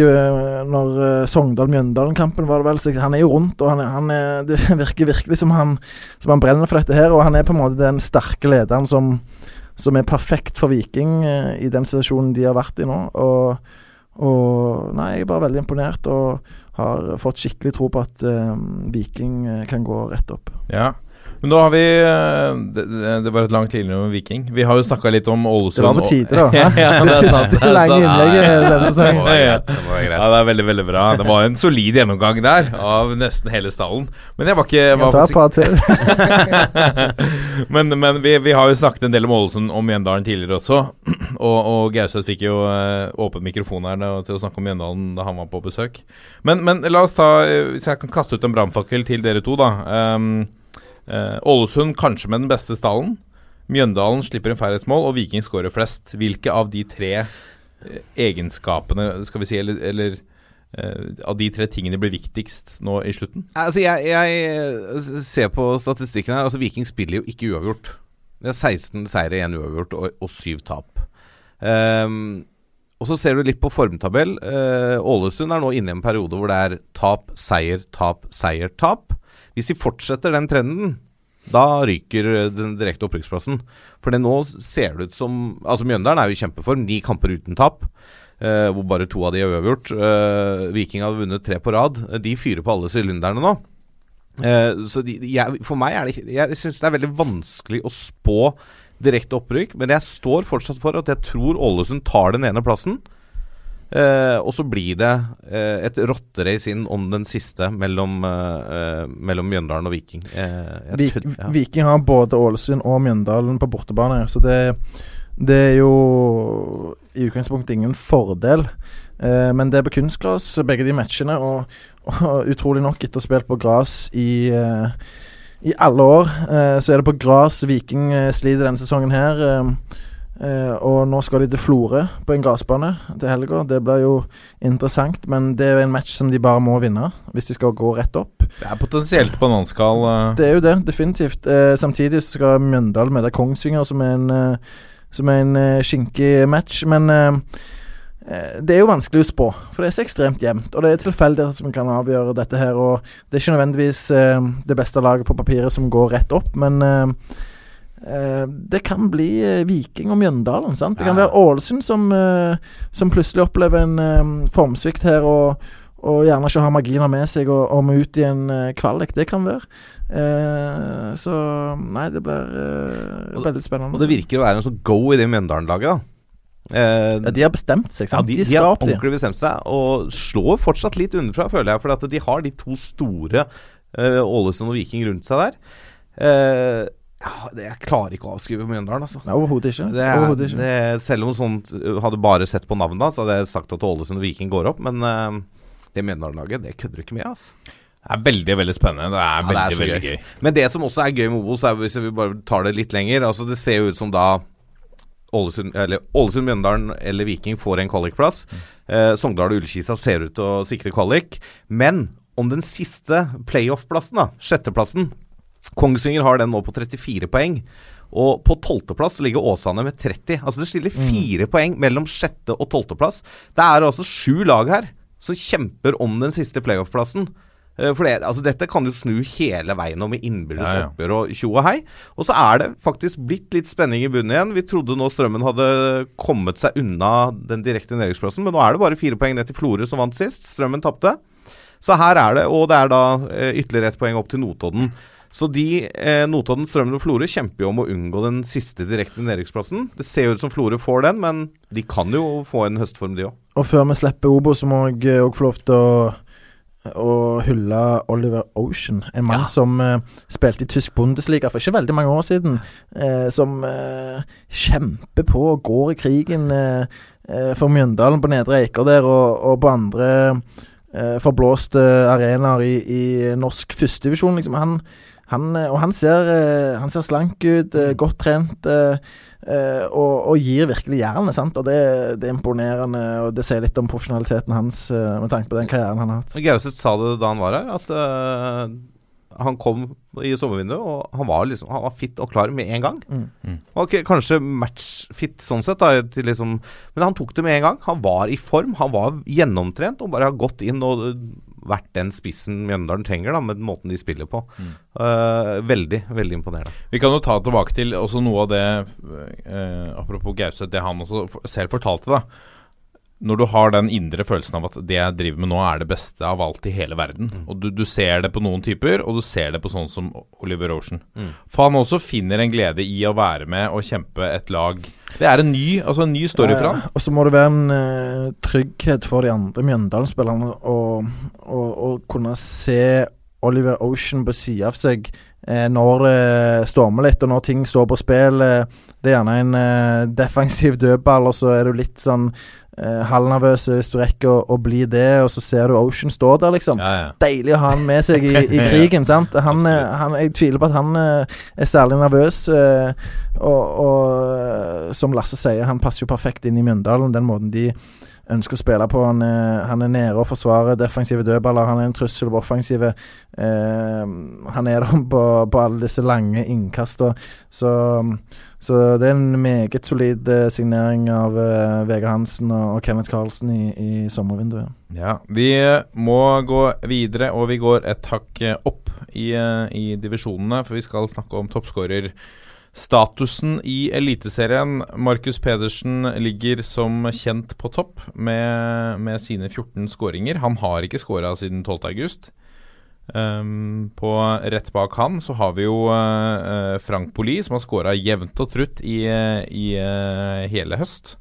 når uh, Sogndal-Mjøndalen-kampen var det vel. Så han er jo rundt, og han, han er, *laughs* det virker virkelig som han, som han brenner for dette her. Og han er på en måte den sterke lederen som, som er perfekt for Viking uh, i den situasjonen de har vært i nå. Og, og Nei, jeg er bare veldig imponert, og har fått skikkelig tro på at uh, Viking uh, kan gå rett opp. Ja. Men nå har vi eh, Det, det var et langt linje om Viking. Vi har jo snakka litt om Ålesund. Det var med tider, *laughs* da. ja, det er sant. Det er lange sant. innlegget denne Det sesongen. var greit. Det var greit. Ja, det er veldig, veldig bra. Det var en solid gjennomgang der av nesten hele stallen. Men jeg var ikke Jeg var ta et faktisk- par til. *laughs* men men vi, vi har jo snakket en del om Ålesund og Mjøndalen tidligere også. *clears throat* Og, og Gauseth fikk jo eh, åpen mikrofon her til å snakke om Mjøndalen da han var på besøk. Men, men la oss ta eh, Hvis jeg kan kaste ut en brannfakkel til dere to, da. Um, Ålesund kanskje med den beste stallen. Mjøndalen slipper en færrhetsmål, mål, og Viking skårer flest. Hvilke av de tre eh, egenskapene, skal vi si, eller, eller eh, av de tre tingene blir viktigst nå i slutten? Altså, jeg, jeg ser på statistikken her. Altså, Viking spiller jo ikke uavgjort. Det er 16 seire, 1 uavgjort og, og 7 tap. Um, og så ser du litt på formtabell. Eh, Ålesund er nå inne i en periode hvor det er tap, seier, tap, seier, tap. Hvis de fortsetter den trenden, da ryker eh, den direkte opprykksplassen. For det nå ser det ut som Altså Mjøndalen er jo i kjempeform. Ni kamper uten tap. eh, hvor bare to av de er uavgjort. Eh, Viking har vunnet tre på rad. Eh, De fyrer på alle sylinderne nå. Eh, så de, jeg, for meg er det Jeg syns det er veldig vanskelig å spå direkte opprykk, men jeg står fortsatt for at jeg tror Ålesund tar den ene plassen. Eh, og så blir det eh, et rotterace inn om den siste mellom, eh, eh, mellom Mjøndalen og Viking. Eh, Vi, tror- ja. Viking har både Ålesund og Mjøndalen på bortebane, så det, det er jo i utgangspunktet ingen fordel. Eh, men det er på kunstgras, begge de matchene, og, og utrolig nok, etter å ha spilt på gress i i alle år eh, så er det på gress Viking sliter denne sesongen her. Eh, og nå skal de til Florø på en gressbane til helga. Det blir jo interessant, men det er jo en match som de bare må vinne hvis de skal gå rett opp. Det er potensielt bananskall. eh, Det er jo det, definitivt. Eh, samtidig skal Mjøndalen møte Kongsvinger, som er en, eh, som er en eh, skinkig match. Men eh, det er jo vanskelig å spå, for det er så ekstremt jevnt. Og det er tilfeldigheter som kan avgjøre dette her. Og det er ikke nødvendigvis det beste laget på papiret som går rett opp, men eh, det kan bli eh, Viking og Mjøndalen. sant? Det kan være Ålesund som, eh, som plutselig opplever en eh, formsvikt her. og og gjerne ikke har marginer med seg og, og må ut i en eh, kvalik. Det kan være. Eh, så nei, det blir eh, veldig spennende. Og det virker å være en sånn go i det Mjøndalen-laget, da. Eh, ja, de har bestemt seg, Ja, de, de, de har opp, ordentlig bestemt seg, og slår fortsatt litt underfra, føler jeg. For at de har de to store, eh, Ålesund og Viking, rundt seg der. Jeg klarer ikke å avskrive Mjøndalen, altså. Nei, Overhodet ikke. Det er, Overhodet ikke. det, selv om sånt uh, hadde bare sett på navnet, så hadde jeg sagt at Ålesund og Viking går opp. Men uh, det Mjøndalen-laget, det kødder du ikke med, altså. Det er veldig veldig spennende. Det er Ja, det er veldig, gøy. gøy. Men det som også er gøy med Obos, er hvis vi bare tar det litt lenger Altså Det ser jo ut som da Ålesund, eller Ålesund, Mjøndalen eller Viking får en kvalikplass. Eh, Sogndal og Ullkisa ser ut til å sikre kvalik. Men om den siste playoff-plassen, da, sjetteplassen Kongsvinger har den nå på 34 poeng. Og på tolvteplass ligger Åsane med 30. Altså det stiller fire poeng mellom sjette og tolvteplass. Det er altså sju lag her som kjemper om den siste playoff-plassen. Eh, For det, altså dette kan jo snu hele veien om med innbyrdes Ja, ja. oppgjør og tjo og hei. Og så er det faktisk blitt litt spenning i bunnen igjen. Vi trodde nå Strømmen hadde kommet seg unna den direkte nedrykksplassen, men nå er det bare fire poeng ned til Florø som vant sist. Strømmen tapte. Så her er det, og det er da eh, ytterligere ett poeng opp til Notodden. Så de, eh, Notodden, Strømmen og Florø kjemper jo om å unngå den siste direkte nedrykksplassen. Det ser jo ut som Florø får den, men de kan jo få en høstform, de òg. Og før vi slipper Obo, så må jeg òg få lov til å å hylle Oliver Ocean, en mann Ja. som eh, spilte i tysk Bundesliga for ikke veldig mange år siden. eh, som eh, kjemper på og går i krigen eh, eh, for Mjøndalen på Nedre Eiker der, og, og på andre eh, forblåste arenaer i, i norsk førstedivisjon. Liksom. Han, han, eh, og han ser, eh, han ser slank ut, eh, godt trent. og, og gir virkelig jernet, sant. Og det, det er imponerende, og det sier litt om profesjonaliteten hans med tanke på den karrieren han har hatt. Gauseth sa det da han var her, at, uh, han kom i sommervinduet, og han var liksom Han var fit og klar med en gang. Mm. Mm. Ok, kanskje matchfit sånn sett, da, til liksom Men han tok det med en gang. Han var i form. Han var gjennomtrent og bare har gått inn og vært den spissen Mjøndalen trenger, da, med måten de spiller på. Eh, veldig, veldig imponerende. Vi kan jo ta tilbake til også noe av det uh, Apropos Gauseth, det han også selv fortalte, da. Når du har den indre følelsen av at det jeg driver med nå, er det beste av alt i hele verden. Og du, du ser det på noen typer, og du ser det på sånn som Oliver Ocean. For han også finner en glede i å være med og kjempe et lag. Det er en ny, altså en ny story for han. Eh, og så må det være en uh, trygghet for de andre Mjøndalen-spillerne å kunne se Oliver Ocean på sida av seg eh, når det stormer litt, og når ting står på spill. Det er gjerne en defensiv dødball, og så er du litt sånn eh, halvnervøs hvis du rekker å, å bli det, og så ser du Ocean stå der, liksom. Ja, ja. Deilig å ha han med seg i, i *laughs* krigen. sant? Han, eh, han, jeg tviler på at han eh, er særlig nervøs. eh, og, og eh, som Lasse sier, han passer jo perfekt inn i Mjøndalen. Den måten de ønsker å spille på. Han er, han er nede og forsvarer defensive dødballer. Han er en trussel på offensive. Eh, han er der på, på alle disse lange innkastene. Så, så det er en meget solid eh, signering av eh, Vegard Hansen og, Kenneth Karlsen i, i sommervinduet. Ja, Vi må gå videre, og vi går et hakk eh, opp i, eh, i divisjonene. For vi skal snakke om toppskårerstatusen i Eliteserien. Markus Pedersen ligger som kjent på topp med, med sine 14 skåringer. Han har ikke skåra siden 12.8. Um, på rett bak han så har vi jo uh, Frank Poli, som har skåra jevnt og trutt i, i uh, hele høst.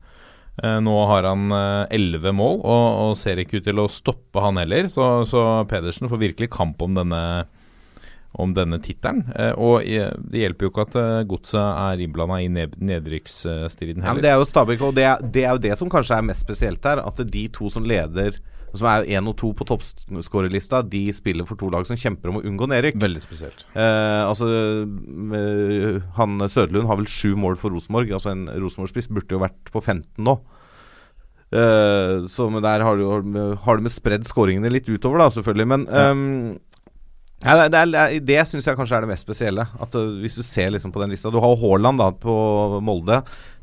Uh, nå har han elleve mål, og, og ser ikke ut til å stoppe han heller. Så, så Pedersen får virkelig kamp om denne om denne tittelen. Og det hjelper jo ikke at Godset er innblanda i ned nedrykksstriden Ja, men det er jo Stabæk, og det er, det er jo det som kanskje er mest spesielt her. At de to som leder, som er én og to på toppskårerlista, de spiller for to lag som kjemper om å unngå nedrykk. Veldig spesielt. Eh, altså eh, Han Søderlund har vel sju mål for Rosenborg. Altså En Rosenborg-spiss burde jo vært på 15 nå. Eh, så men der har du, har du med spredd skåringene litt utover, da, selvfølgelig. Men ja, det, det, er- det, er- det syns jeg kanskje er det mest spesielle. At uh, Hvis du ser liksom på den lista Du har Haaland da på Molde.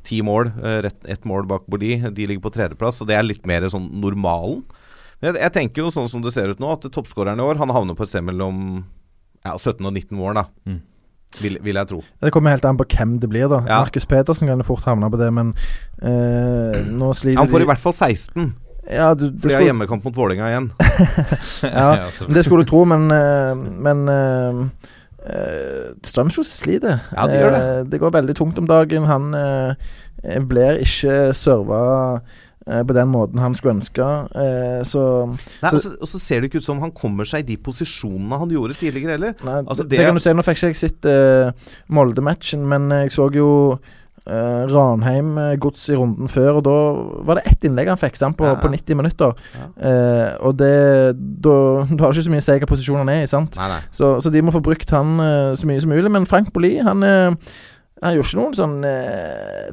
Ti mål, uh, ett mål bak Bordi. De ligger på tredjeplass, og det er litt mer sånn normalen. Jeg, jeg tenker jo sånn som det ser ut nå, at toppskåreren i år Han havner på et sted mellom ja, 17 og 19 år. da. Mm. Vil, vil jeg tro. Det kommer helt an på hvem det blir, da. Ja. Markus Pedersen kan jo fort havne på det, men eh, nå sliter de Han får i hvert fall 16, Ja, du, det fordi jeg har hjemmekamp mot Vålerenga igjen. *laughs* ja, det skulle du tro, men eh, Men uh, Strømsjos sliter. Ja, de gjør det. Uh, det går veldig tungt om dagen. Han uh, blir ikke serva eh, på den måten han skulle ønske. Eh, så Nei, Så- og, så, ser det ikke ut som han kommer seg i de posisjonene han gjorde tidligere heller. Nei, Altså, det, det- kan du si. Nå fikk ikke jeg sett uh, Molde-matchen, men jeg så jo uh, Ranheim uh, gods i runden før, og da var det ett innlegg han fikk på, Ja. på 90 minutter. Ja. Uh, og det Da har ikke så mye å si hvilken posisjon han er i, sant. Nei, nei. Så, så de må få brukt han eh, så mye som mulig. Men Frank Bolli, han, han gjorde ikke noen sånn uh,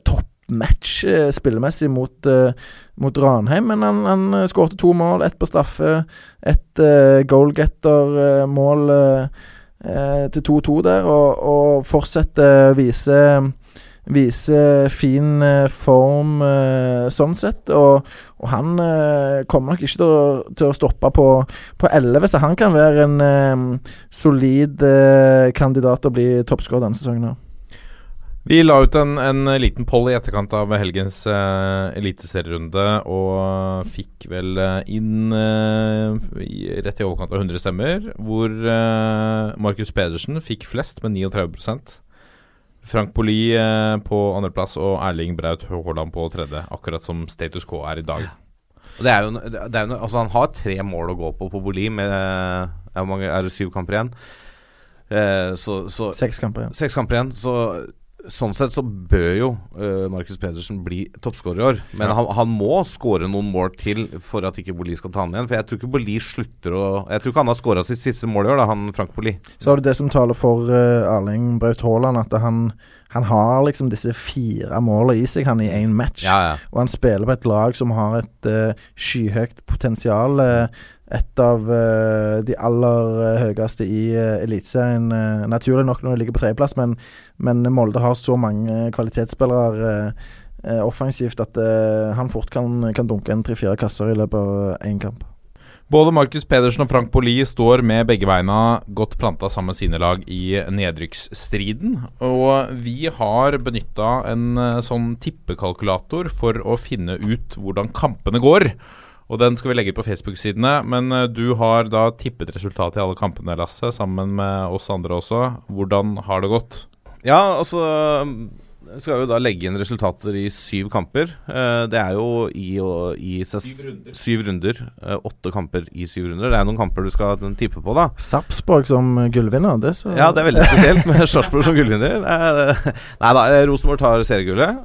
toppmatch uh, spillemessig mot, eh, mot Ranheim, men han, han uh, skårte to mål, ett på straffe, ett goalgetter-mål til 2-2 der, og, og fortsetter å vise Vise fin eh, form eh, sånn sett. Og, og han eh, kommer nok ikke til å, til å stoppe på, på 11, så han kan være en um, solid uh, kandidat til å bli toppskårer denne sesongen. her. Vi la ut en, en liten poll i etterkant av helgens uh, eliteserierunde, og fikk vel eh, inn uh, i, rett i overkant av 100 stemmer, hvor uh, Markus Pedersen fikk flest, med 39% Frank Poli uh, på andreplass og Erling Braut Haaland på tredje, akkurat som status quo er i dag. Det er jo, det er jo Altså, han har tre mål å gå på på Boli, med er, mange, Er det syv kamper igjen? Eh, så, så Seks kamper. igjen. Seks kamper igjen. Så Sånn sett så bør jo uh, Markus Pedersen bli toppskårer i år. Men Ja. han, han må skåre noen mål til for at ikke Boli skal ta han igjen. For jeg tror ikke Boli slutter å Jeg tror ikke han har skåra sitt siste mål i år, da, han Frank Boli. Så er det det som taler for uh, Erling Braut Haaland, at han, han har liksom disse fire målene i seg, han i én match. Ja, ja. Og han spiller på et lag som har et uh, skyhøyt potensial. eh, et av uh, de aller uh, høyeste i uh, Eliteserien. Uh, naturlig nok når de ligger på tredjeplass, men, men Molde har så mange kvalitetsspillere offensivt at han fort kan, kan dunke en tre-fire kasser i løpet av én kamp. Både Markus Pedersen og Frank Poli står med begge beina godt planta sammen med sine lag i nedrykksstriden. Og vi har benytta en sånn tippekalkulator for å finne ut hvordan kampene går. Og den skal vi legge ut på Facebook-sidene. Men eh, du har da tippet resultatet i alle kampene, Lasse, sammen med oss andre også. Hvordan har det gått? Ja, altså skal jo da legge inn resultater i syv kamper. Eh, det er jo i, i ses, Syv runder. eh, åtte kamper i syv runder. Det er noen kamper du skal tippe på, da. Sarpsborg som gullvinner, det så Ja, det er veldig spesielt med *laughs* Sarpsborg som gullvinner. Nei da, eh, Rosenborg tar seriegullet.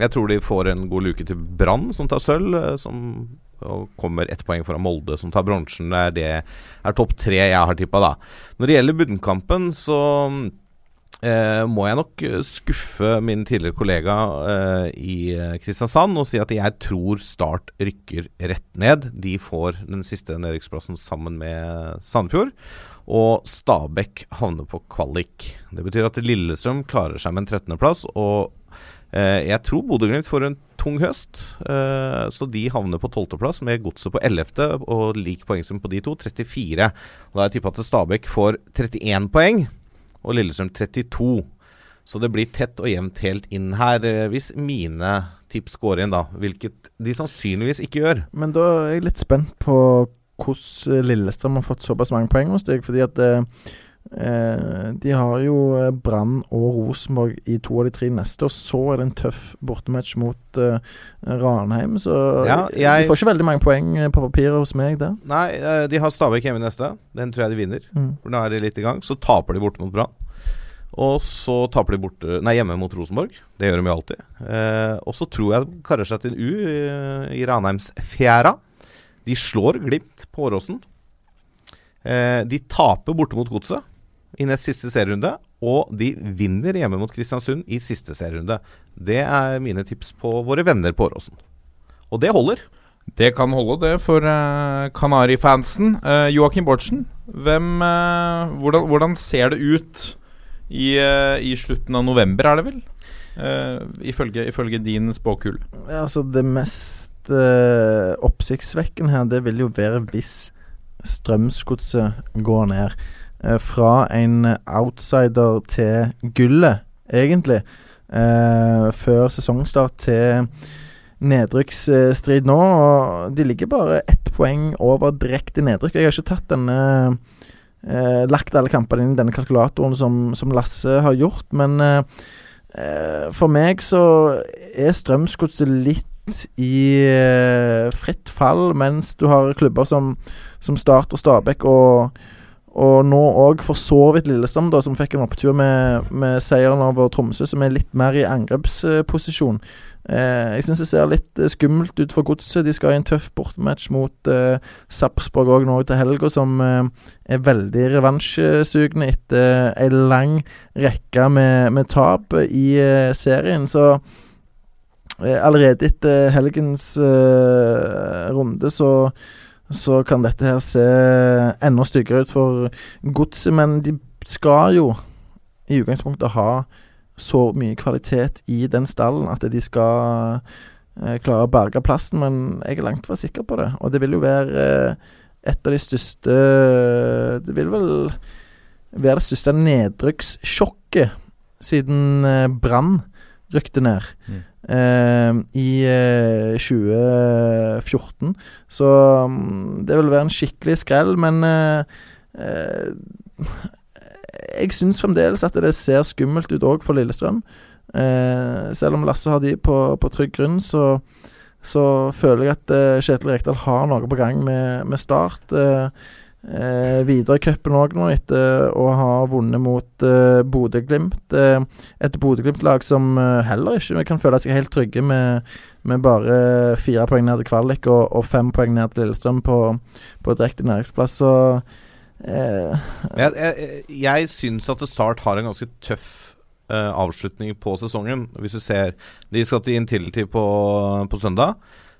Jeg tror de får en god luke til Brann, som tar sølv. eh, Som og kommer ett poeng foran Molde, som tar bronsen. Det er, det er topp tre jeg har tippa, da. Når det gjelder bunnkampen, så eh, må jeg nok eh, skuffe min tidligere kollega eh, i eh, Kristiansand og si at jeg tror Start rykker rett ned. De får den siste nedrykksplassen sammen med Sandefjord. Og Stabæk havner på kvalik. Det betyr at Lillestrøm klarer seg med en 13.-plass. Og eh, jeg tror Bodø-Glimt får en tung høst. Eh, så de havner på 12.-plass med Godset på 11. og lik poengsum på de to, 34. Og da har jeg tippa at Stabæk får 31 poeng, og Lillestrøm 32. Så det blir tett og jevnt helt inn her, eh, hvis mine tips går inn, da. Hvilket de sannsynligvis ikke gjør. Men da er jeg litt spent på hvordan Lillestrøm har fått såpass mange poeng hos deg. Fordi at eh, eh, de har jo eh, Brann og Rosenborg i to av de tre neste, og så er det en tøff bortematch mot eh, Ranheim. Så Ja, jeg- de får ikke veldig mange poeng eh, på papiret hos meg der. Nei, eh, de har Stabæk hjemme neste. Den tror jeg de vinner. Mm. For Nå er de litt i gang. Så taper de borte mot Brann. Og så taper de borte, nei, hjemme mot Rosenborg. Det gjør de jo alltid. Eh, og så tror jeg de karer seg til en U i, i Ranheimsfjæra. De slår Glimt på Åråsen. Eh, de taper borte mot Godset i nest siste serierunde. Og de vinner hjemme mot Kristiansund i siste serierunde. Det er mine tips på våre venner på Åråsen. Og det holder. Det kan holde, det, for uh, Kanari-fansen. Uh, Joakim Bortsen, hvem, uh, hvordan, hvordan ser det ut i, uh, i slutten av november, er det vel? Eh, ifølge, ifølge din spåkule. Ja, altså det mest oppsiktsvekkende her, det vil jo være hvis Strømsgodset går ned. Eh, fra en outsider til gullet, egentlig. Eh, før sesongstart til nedrykksstrid nå. Og de ligger bare ett poeng over direkte nedrykk. Jeg har ikke tatt denne eh, Lagt alle kampene inn i denne kalkulatoren som, som Lasse har gjort, men eh, eh, for meg så er Strømsgodset litt i eh, fritt fall, mens du har klubber som, som Start og Stabæk og og nå òg for så vidt Lillestrøm, da, som fikk en opptur med, med seieren over Tromsø, som er litt mer i angrepsposisjon. Eh, jeg syns det ser litt eh, skummelt ut for godset. De skal i en tøff bortematch mot eh, Sarpsborg òg nå til helga, som eh, er veldig revansjesugne etter ei lang rekke med, med tap i eh, serien. Så eh, allerede etter helgens eh, runde så så kan dette her se enda styggere ut for godset. Men de skal jo i utgangspunktet ha så mye kvalitet i den stallen at de skal eh, klare å berge plassen, men jeg er langt fra sikker på det. Og det vil jo være eh, et av de største Det vil vel være det største nedrykkssjokket siden eh, Brann rykte ned. Mm. Eh, I eh, 2014. Så mm, det vil være en skikkelig skrell, men eh, eh, Jeg syns fremdeles at det ser skummelt ut òg for Lillestrøm. Eh, selv om Lasse har de på, på trygg grunn, så, så føler jeg at Kjetil Rekdal har noe på gang med, med Start. Eh, eh, videre i cupen òg nå, etter å ha vunnet mot eh, Bodø-Glimt. Eh, et Bodø-Glimt-lag som eh, heller ikke kan føle seg helt trygge med, med bare fire poeng ned til kvalik og, og fem poeng ned til Lillestrøm på, på direkte næringsplass. Så eh, jeg, jeg, jeg syns at Start har en ganske tøff eh, avslutning på sesongen. Hvis du ser De skal til Intility på, på søndag.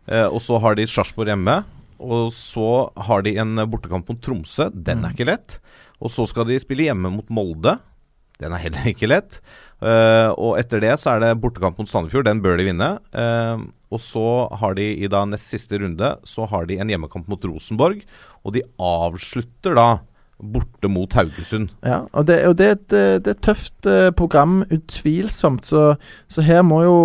eh, og så har de Sarpsborg hjemme. Og så har de en bortekamp mot Tromsø. Den er ikke lett. Og så skal de spille hjemme mot Molde. Den er heller ikke lett. Uh, og etter det så er det bortekamp mot Sandefjord. Den bør de vinne. Uh, og så har de i da nest siste runde Så har de en hjemmekamp mot Rosenborg. Og de avslutter da borte mot Haugesund. Ja, og det, og det, er et, eh, det er et tøft eh, program, utvilsomt. Så, så her må jo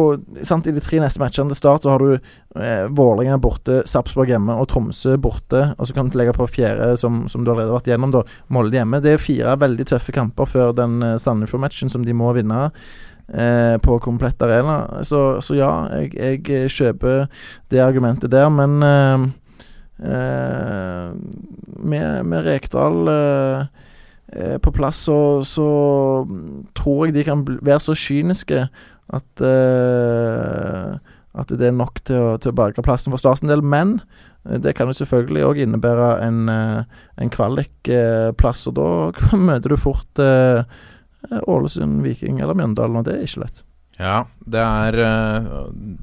sant, I de tre neste matchene til start så har du eh, Vålerenga borte, Sarpsborg hjemme og Tromsø borte. Og så kan du legge på fjerde, som, som du allerede har vært gjennom, da, Molde hjemme. Det er fire veldig tøffe kamper før den eh, Sandefjord-matchen som de må vinne. Eh, på komplett arena. Så, så ja, jeg, jeg kjøper det argumentet der, men eh, med, med Rekdal eh, eh, på plass, så, så tror jeg de kan være så kyniske at eh, At det er nok til å, til å berge plassen for en del. Men eh, det kan jo selvfølgelig òg innebære en, eh, en kvalikplass, og da *laughs* møter du fort eh, Ålesund, Viking eller Mjøndalen, og det er ikke lett. Ja, det er eh,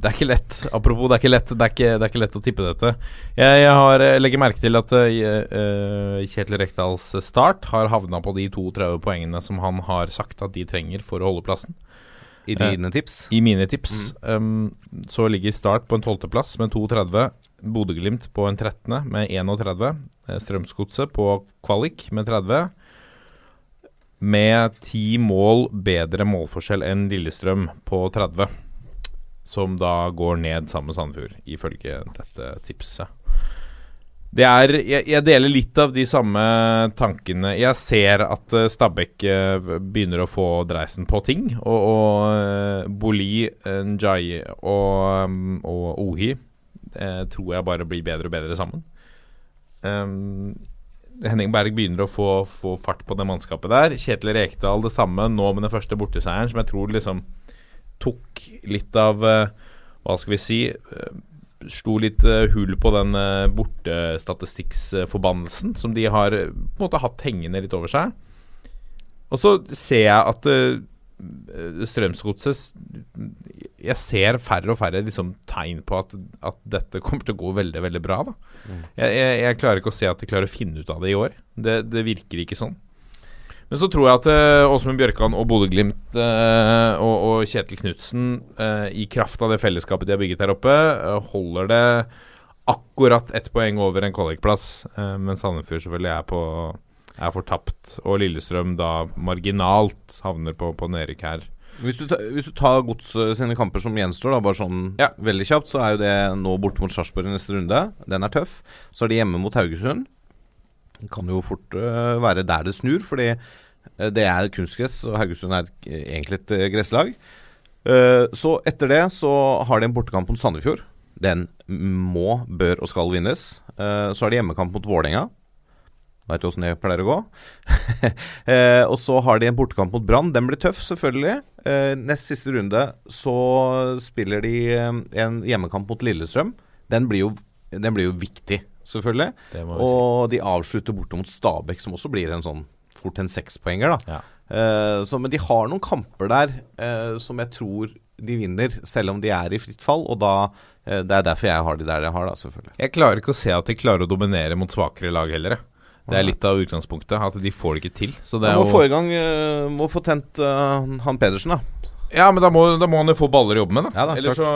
Det er ikke lett. Apropos, det er ikke lett Det er ikke, det er ikke lett å tippe dette. Jeg, jeg har, jeg legger merke til at eh, eh, Kjetil Rekdals start har havna på de 32 poengene som han har sagt at de trenger for å holde plassen. I dine tips. I mine tips um, så ligger Start på en tolvteplass med 32. Bodø-Glimt på en 13. med 31. eh, Strømsgodset på kvalik med 30. Med ti mål bedre målforskjell enn Lillestrøm på 30. Som da går ned sammen med Sandefjord, ifølge dette tipset. Det er jeg, jeg deler litt av de samme tankene. Jeg ser at uh, Stabæk eh, begynner å få dreisen på ting. Og, og eh, Boli, Njai og, og Ohi eh, tror jeg bare blir bedre og bedre sammen. Um, Henning Berg begynner å få, få fart på det mannskapet der. Kjetil Rekdal det samme nå med den første borteseieren, som jeg tror liksom tok litt av eh, Hva skal vi si eh, Slo litt eh, hull på den bortestatistikksforbannelsen som de har på en måte hatt hengende litt over seg. Og så ser jeg at Strømsgodset Jeg ser færre og færre liksom, tegn på at, at dette kommer til å gå veldig, veldig bra. Da. Jeg, jeg, jeg klarer ikke å se at de klarer å finne ut av det i år. Det, det virker ikke sånn. Men så tror jeg at uh, Åsmund Bjørkan og Bodø-Glimt eh, og, og Kjetil Knutsen, eh, i kraft av det fellesskapet de har bygget her oppe, eh, holder det akkurat ett poeng over en kvalikplass. mens men Sandefjord selvfølgelig er, på, er fortapt. Og Lillestrøm da marginalt havner på, på nedrykk her. Hvis du, hvis du tar Gods sine kamper som gjenstår, da, bare sånn Ja. veldig kjapt, så er jo det nå borte mot Sarpsborg i neste runde. Den er tøff. Så er de hjemme mot Haugesund. Det kan jo fort uh, være der det snur, fordi øh, det er kunstgress, og Haugesund er et, egentlig et øh, gresslag. Eh, så etter det så har de en bortekamp mot Sandefjord. Den må, bør og skal vinnes. Eh, så har de hjemmekamp mot Vålerenga. Veit du åssen det pleier å gå? *laughs* eh, og så har de en bortekamp mot Brann. Den blir tøff, selvfølgelig. Eh, nest siste runde så spiller de eh, en hjemmekamp mot Lillestrøm. Den blir jo, den blir jo viktig, selvfølgelig. Må si. Og de avslutter borte mot Stabæk, som også blir en sånn fort en sekspoenger, da. Ja. Eh, så, men de har noen kamper der eh, som jeg tror de vinner, selv om de er i fritt fall. Og da eh, Det er derfor jeg har de der jeg har, da, selvfølgelig. Jeg klarer ikke å se at de klarer å dominere mot svakere lag heller. Det er litt av utgangspunktet, at de får det ikke til. Så det må få jo i gang eh, Må få tent uh, han Pedersen, da. Ja, men da må, da må han jo få baller å jobbe med, da. Ja da, ellers, så,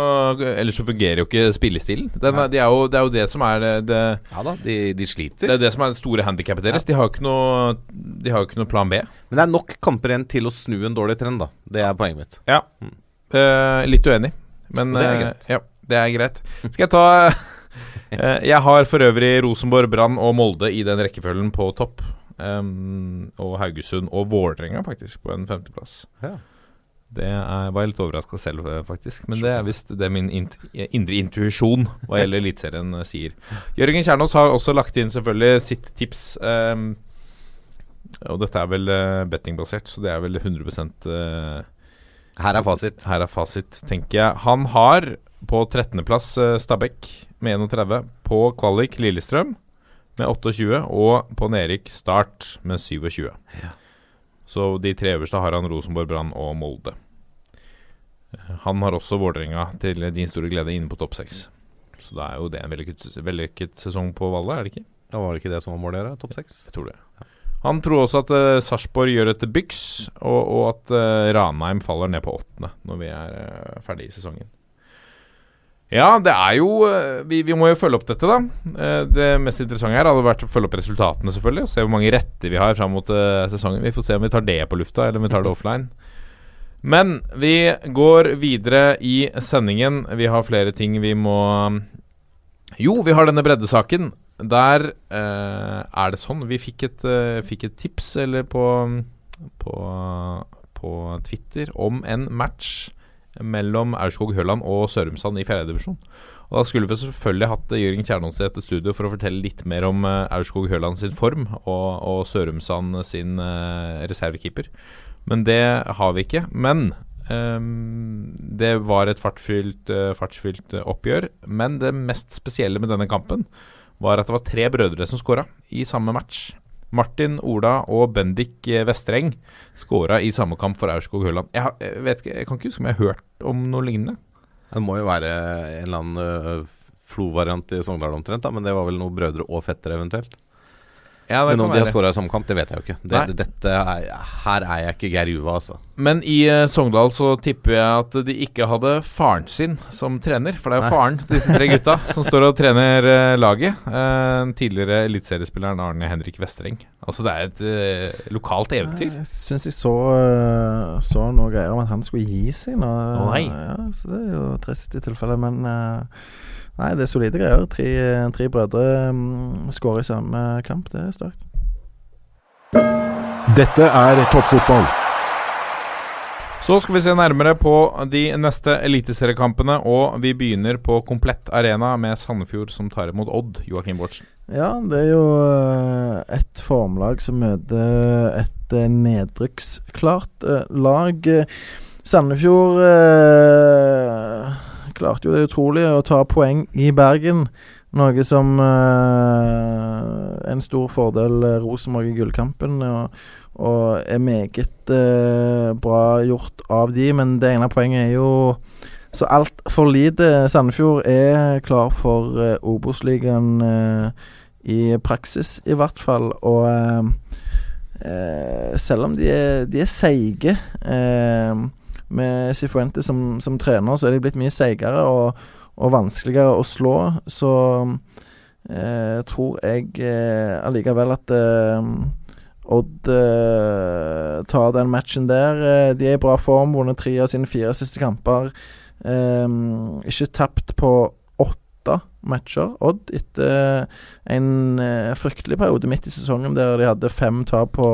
ellers så fungerer jo ikke spillestilen. Den det, er jo, det er jo det som er det, det, Ja da, de, de det er det som er det store handikappet deres. De har jo ikke noe De har jo ikke noe plan B. Men det er nok kamper igjen til å snu en dårlig trend, da. Det er poenget mitt. Ja. Eh, litt uenig, men det er greit. greit. ja, det er greit. Skal jeg ta *laughs* *laughs* Jeg har for øvrig Rosenborg, Brann og Molde i den rekkefølgen på topp. Um, og Haugesund og Vålerenga faktisk på en femteplass. Ja. Det er, var jeg litt overraska selv, eh, faktisk. Men det er visst det min int indre intuisjon hva gjelder Eliteserien eh, sier. Jørgen Kjernås har også lagt inn selvfølgelig sitt tips. Um, og dette er vel eh, bettingbasert, så det er vel 100 uh, Her er fasit. her er fasit, tenker jeg. Han har på 13.-plass uh, Stabæk med 31. På kvalik Lillestrøm med 28. Og på nedrykk Start med 27. Så de tre øverste har han Rosenborg, Brann og Molde. Eh, Han har også Vålerenga til din store glede inne på topp seks. Så da er jo det en vellykket, vellykket sesong på Valle, er det ikke? Ja, var det ikke det som var målet deres? Topp seks? Jeg tror det. Han tror også at uh, Sarpsborg gjør et byks, og, og at uh, Ranheim faller ned på åttende når vi er uh, ferdig i sesongen. Ja, det er jo uh, vi, vi må jo følge opp dette, da. Uh, det mest interessante her hadde vært å følge opp resultatene, selvfølgelig. Og se hvor mange retter vi har fram mot uh, sesongen. Vi får se om vi tar det på lufta, eller om vi tar det offline. Men vi går videre i sendingen. Vi har flere ting vi må Jo, vi har denne breddesaken. Der eh, er det sånn Vi fikk et, eh, fikk et tips eller på, på, på Twitter om en match mellom Aurskog Høland og Sørumsand i fjerdedivisjon. Og Da skulle vi selvfølgelig hatt Jørgen Kjernås i dette studio for å fortelle litt mer om uh, Aurskog Høland sin form og, og Sørumsand sin uh, reservekeeper. Men det har vi ikke. Men um, det var et fartsfylt, fartsfylt oppgjør. Men det mest spesielle med denne kampen var at det var tre brødre som skåra i samme match. Martin Ola og Bendik Vestreng skåra i samme kamp for Aurskog Høland. Jeg, jeg, jeg kan ikke huske om jeg har hørt om noe lignende. Det må jo være en eller annen øh, Flo-variant i Sogndal omtrent, da, men det var vel noen brødre og fettere eventuelt. Ja, men om de har skåra i samme kamp, det vet jeg jo ikke. Det, dette er, her er jeg ikke Geir Juva, altså. Men i eh, Sogndal så tipper jeg at de ikke hadde faren sin som trener. For det er jo faren til disse tre gutta *laughs* som står og trener eh, laget. Eh, Den tidligere eliteseriespilleren Arne Henrik Vestreng. Altså det er et uh, lokalt eventyr. Jeg syns jeg så, så noe greier om at han skulle gi seg nå. Å, nei. Ja, så det er jo trist i tilfelle, men øh, Nei, det er solide greier. Tre, tre brødre um, skårer i samme kamp. Det er sterkt. Dette er toppfotball. Så skal vi se nærmere på de neste eliteseriekampene, og vi begynner på Komplett Arena med Sandefjord som tar imot Odd. Joakim Bortsen. Ja, det er jo øh, et formlag som møter et øh, nedrykksklart øh, lag. Sandefjord klarte jo det utrolige å ta poeng i Bergen. Noe som er en stor fordel øh, Rosenborg i gullkampen. Og, og er meget uh, bra gjort av de, men det ene poenget er jo så altfor lite. Sandefjord er klar for uh, Obos-ligaen uh, i praksis, i hvert fall. Og eh, eh, selv om de er, de er seige eh, med Cifuente som, som trener, så er de blitt mye seigere og, og vanskeligere å slå. Så eh, tror jeg eh, allikevel at eh, Odd eh, tar den matchen der. Eh, de er i bra form, vunnet tre av sine fire siste kamper. Eh, ikke tapt på åtte matcher, Odd, etter en fryktelig periode midt i sesongen der de hadde fem tap på,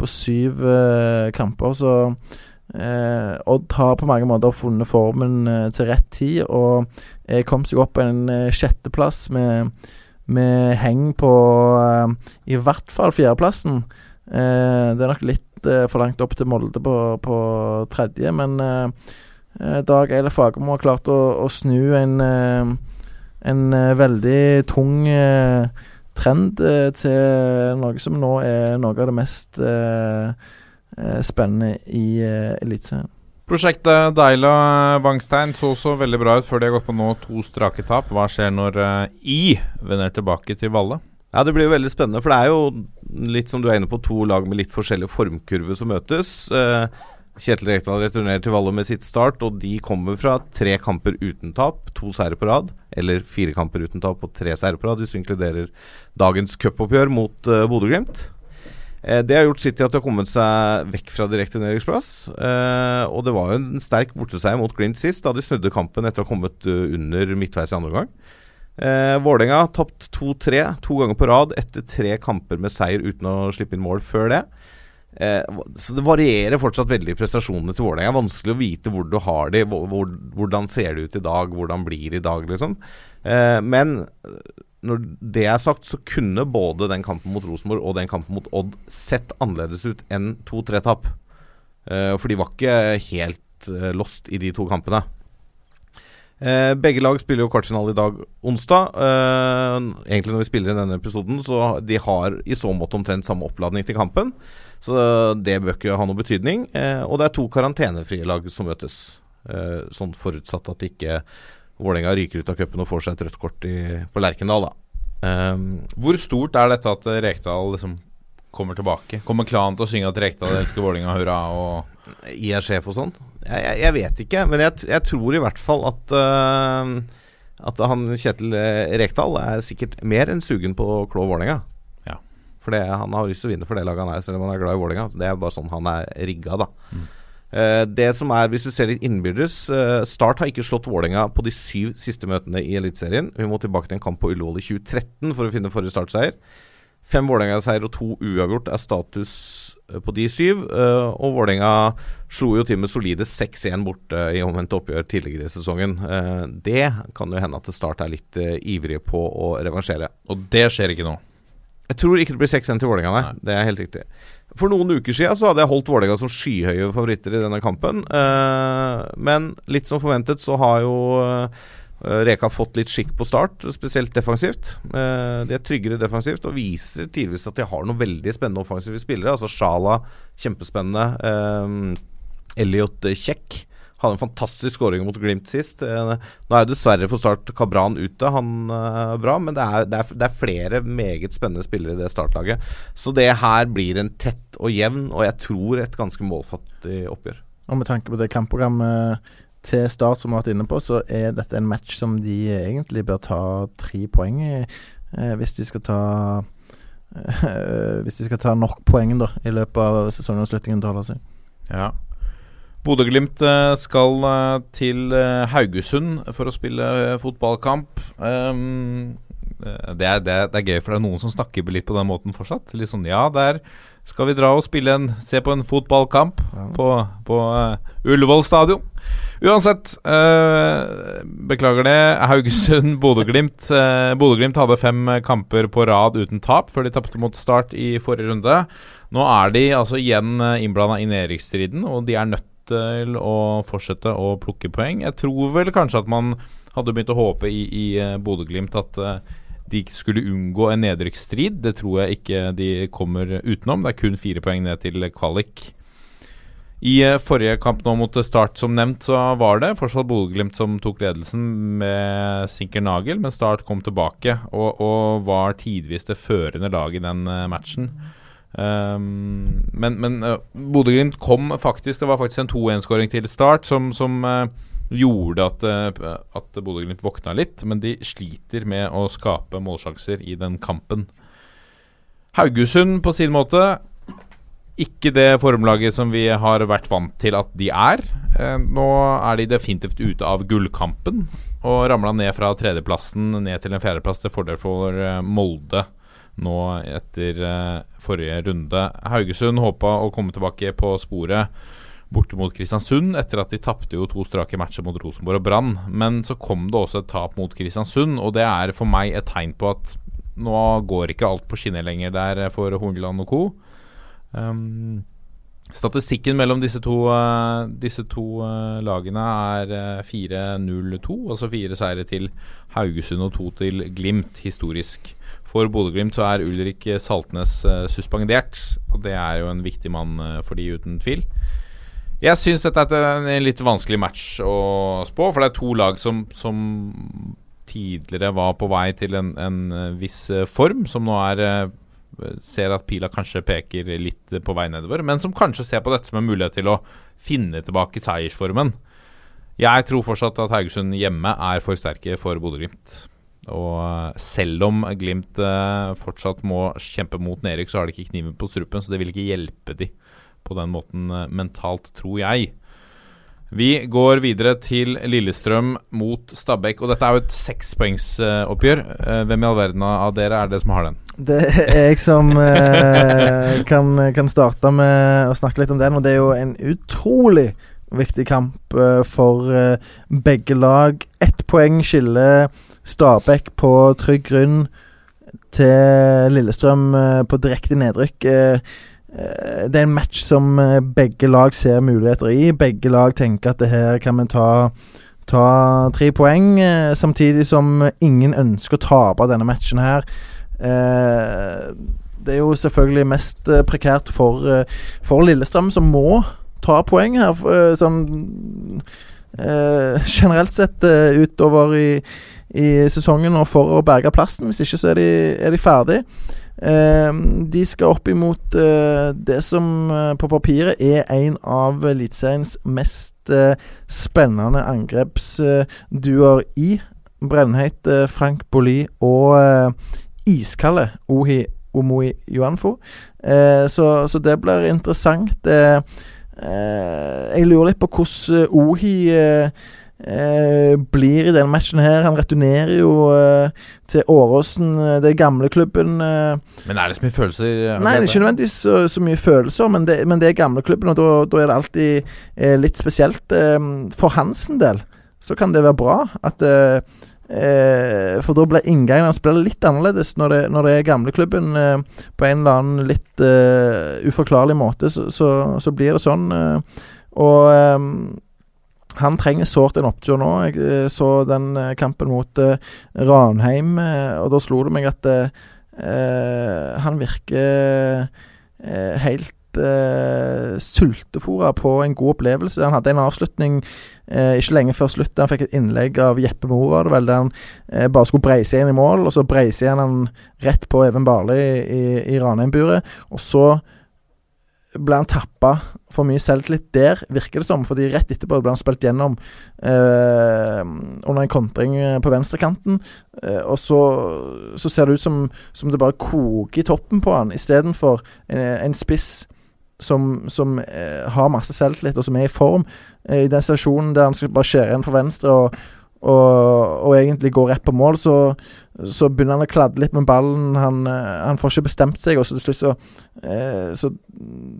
på syv kamper. Så eh, Odd har på mange måter funnet formen eh, til rett tid, og eh, kom seg opp på en eh, sjetteplass med, med heng på eh, i hvert fall fjerdeplassen. Eh, det er nok litt eh, for langt opp til Molde på, på tredje, men Dag Eilif Fagermo har klart å, å snu en, en veldig tung trend til noe som nå er noe av det mest eh, spennende i uh, Eliteserien. Prosjektet Deila Bangstein så så veldig bra ut før de har gått på nå to strake tap. Hva skjer når eh, I vender tilbake til Valle? Ja, det blir jo veldig spennende, for det er jo litt som du er inne på, to lag med litt forskjellige formkurver som møtes. Eh, Kjetil Rekdal returnerer til Valle med sitt start, og de kommer fra tre kamper uten tap, to seire på rad. Eller fire kamper uten tap og tre seire på rad, hvis du inkluderer dagens cupoppgjør mot uh, Bodø-Glimt. Eh, det har gjort sitt til at de har kommet seg vekk fra direkte nedrykksplass. Eh, og det var jo en sterk borteseier mot Glimt sist, da de snudde kampen etter å ha kommet eh, under midtveis i andre omgang. Eh, Vålerenga har tapt 2-3 to ganger på rad etter tre kamper med seier uten å slippe inn mål før det. Så det varierer fortsatt veldig i prestasjonene til Vålerenga. Er vanskelig å vite hvor du har de, hvor, hvor, hvordan ser det ut i dag, hvordan blir det i dag, liksom. Men når det er sagt, så kunne både den kampen mot Rosenborg og den kampen mot Odd sett annerledes ut enn 2-3-tap. Uh, for de var ikke helt uh, lost i de to kampene. Uh, begge lag spiller jo kvartfinale i dag, onsdag. Egentlig når vi spiller inn denne episoden, så de har i så måte omtrent samme oppladning til kampen. Så det bør ikke ha noe betydning. Og det er to karantenefrie lag som møtes. Sånn forutsatt at ikke Vålerenga ryker ut av cupen og får seg et rødt kort i, på Lerkendal, da. Um, Hvor stort er dette at Rekdal liksom kommer tilbake? Kommer klanen til å synge at Rekdal elsker Vålerenga, hurra? Og I er sjef og sånn? Jeg, jeg, jeg vet ikke, men jeg, jeg tror i hvert fall at uh, At han Kjetil eh, Rekdal er sikkert mer enn sugen på å klå Vålerenga. Ja. For det, han har lyst til å vinne for det laget han er, selv om han er glad i Vålerenga. Det er bare sånn han er rigga, da. Eh, det som er, hvis du ser litt innbyrdes eh, Start har ikke slått Vålerenga på de syv siste møtene i Eliteserien. Vi må tilbake til en kamp på Ullevål i 2013 for å finne forrige startseier. Fem Vålerenga-seier og to uavgjort er status eh, på de syv. eh, og Vålerenga slo jo til med solide 6-1 borte i omvendt oppgjør tidligere i sesongen. Eh, det kan jo hende at Start er litt eh, ivrige på å revansjere. Og det skjer ikke nå. Jeg tror ikke det blir 6-1 til Vålerenga. Nei. Det er helt riktig. For noen uker siden så hadde jeg holdt Vålerenga som skyhøye favoritter i denne kampen. Eh, men litt som forventet så har jo eh, Reka fått litt skikk på start, spesielt defensivt. Eh, de er tryggere defensivt og viser tidvis at de har noen veldig spennende offensive spillere. Altså Sjala, kjempespennende. Elliot Kjekk hadde en fantastisk skåring mot Glimt sist. Eh, nå er jo dessverre for start Kabran ute. Han eh, er bra, men det er, det, er, det er flere meget spennende spillere i det startlaget. Så det her blir en tett og jevn, og jeg tror et ganske målfattig oppgjør. Og med tanke på det kampprogrammet til Start som vi har vært inne på, så er dette en match som de egentlig bør ta tre poeng i, eh, hvis de skal ta *laughs* eh, Hvis de skal ta nok poeng da i løpet av sesongavslutningen til å holde seg. Ja. Bodø-Glimt eh, skal eh, til eh, Haugesund for å spille fotballkamp. Um, eh, det, er, det, er, det er gøy, for det er noen som snakker litt på den måten fortsatt. Litt sånn ja, der skal vi dra og spille en Se på en fotballkamp på, på eh, Ullevål stadion. Uansett, øh, beklager det. Haugesund, Bodø-Glimt. Eh, Bodø-Glimt hadde fem kamper på rad uten tap før de tapte mot Start i forrige runde. Nå er de altså igjen innblanda i nedrykksstriden, og de er nødt til å fortsette å plukke poeng. Jeg tror vel kanskje at man hadde begynt å håpe i, i eh, Bodø-Glimt at eh, de skulle unngå en nedrykksstrid. Det tror jeg ikke de kommer utenom. Det er kun fire poeng ned til kvalik. I eh, forrige kamp nå mot Start, som nevnt, så var det fortsatt Bodø-Glimt som tok ledelsen med Sinker Nagel, men Start kom tilbake og, og var tidvis det førende laget i den matchen. Um, men men uh, Bodø-Glimt kom faktisk Det var faktisk en 2-1-skåring til Start som, som uh, gjorde at, uh, at Bodø-Glimt våkna litt. Men de sliter med å skape målsjanser i den kampen. Haugesund på sin måte ikke det formlaget som vi har vært vant til at de er. Uh, nå er de definitivt ute av gullkampen og ramla ned fra tredjeplassen ned til en fjerdeplass til fordel for Molde nå etter eh, forrige runde. Haugesund håpa å komme tilbake på sporet borte mot Kristiansund etter at de tapte jo to strake matcher mot Rosenborg og Brann. Men så kom det også et tap mot Kristiansund, og det er for meg et tegn på at nå går ikke alt på skinner lenger der for Horneland og co. Um, statistikken mellom disse to, uh, disse to uh, lagene er uh, 4-0-2, altså fire seire til Haugesund og to til Glimt, historisk. For Bodø-Glimt så er Ulrik Saltnes eh, suspendert, og det er jo en viktig mann eh, for de, uten tvil. Jeg syns dette er en litt vanskelig match å spå, for det er to lag som, som tidligere var på vei til en, en eh, viss eh, form, som nå er eh, ser at pila kanskje peker litt på vei nedover, men som kanskje ser på dette som en mulighet til å finne tilbake seiersformen. Jeg tror fortsatt at Haugesund hjemme er for sterke for Bodø-Glimt. Og eh, selv om Glimt eh, fortsatt må kjempe mot Nerik, så har de ikke kniven på strupen, så det vil ikke hjelpe de på den måten eh, mentalt, tror jeg. Vi går videre til Lillestrøm mot Stabæk, og dette er jo et sekspoengsoppgjør. Hvem i all verden av dere er det som har den? Det er jeg som kan, kan starte med å snakke litt om den. Og det er jo en utrolig viktig kamp for begge lag. Ett poeng skiller Stabæk på trygg grunn til Lillestrøm eh, på direkte nedrykk. Eh, eh, det er en match som begge lag ser muligheter i. Begge lag tenker at det her kan vi ta Ta tre poeng, samtidig som ingen ønsker å tape denne matchen her. Det er jo selvfølgelig mest prekært for, for Lillestrøm, som må ta poeng her. sånn generelt sett utover i, i sesongen og for å berge plassen. Hvis ikke så er de, er de ferdig. Eh, de skal opp imot eh, det som eh, på papiret er en av Eliteseriens mest eh, spennende angrepsduoer i. Brennheit eh, Frank Bolli og eh, iskalde Ohi Omoi Johanfo Eh, så, så det blir interessant. Eh, eh, jeg lurer litt på hvordan Ohi eh, eh, blir i denne matchen her. Han returnerer jo eh, til Åråsen, eh, det gamle klubben Eh, Men er det så mye følelser? Nei, det er ikke nødvendigvis så, så mye følelser, men det, men det er gamleklubben, og da, er det alltid eh, litt spesielt. Eh, for hans del så kan det være bra at eh, eh, For da blir inngangen hans litt annerledes når det, når det er gamleklubben eh, på en eller annen litt eh, uforklarlig måte. Så, så, så blir det sånn. eh, og eh, han trenger sårt en opptur nå. Jeg eh, så den eh, kampen mot eh, Ranheim, og da slo det meg at eh, han virker uh, helt uh, sultefòra på en god opplevelse. Han hadde en avslutning ikke lenge før slutt. Han fikk et innlegg av Jeppe Mo, var det vel, der han bare skulle breise igjen i mål. Og så breise igjen han rett på Even Barli i, i Ranheim-buret. Og så ble han tappa for mye selvtillit der, virker det som. Fordi rett etterpå ble han spilt gjennom eh, under en kontring eh, på venstrekanten. Eh, og så, så ser det ut som, som det bare koker i toppen på han, istedenfor en, en spiss som, som eh, har masse selvtillit, og som er i form. Eh, I den situasjonen der han skal bare skjære igjen fra venstre og, og, og egentlig gå rett på mål, så, så begynner han å kladde litt med ballen. Han, eh, han får ikke bestemt seg, og så til slutt så, eh, så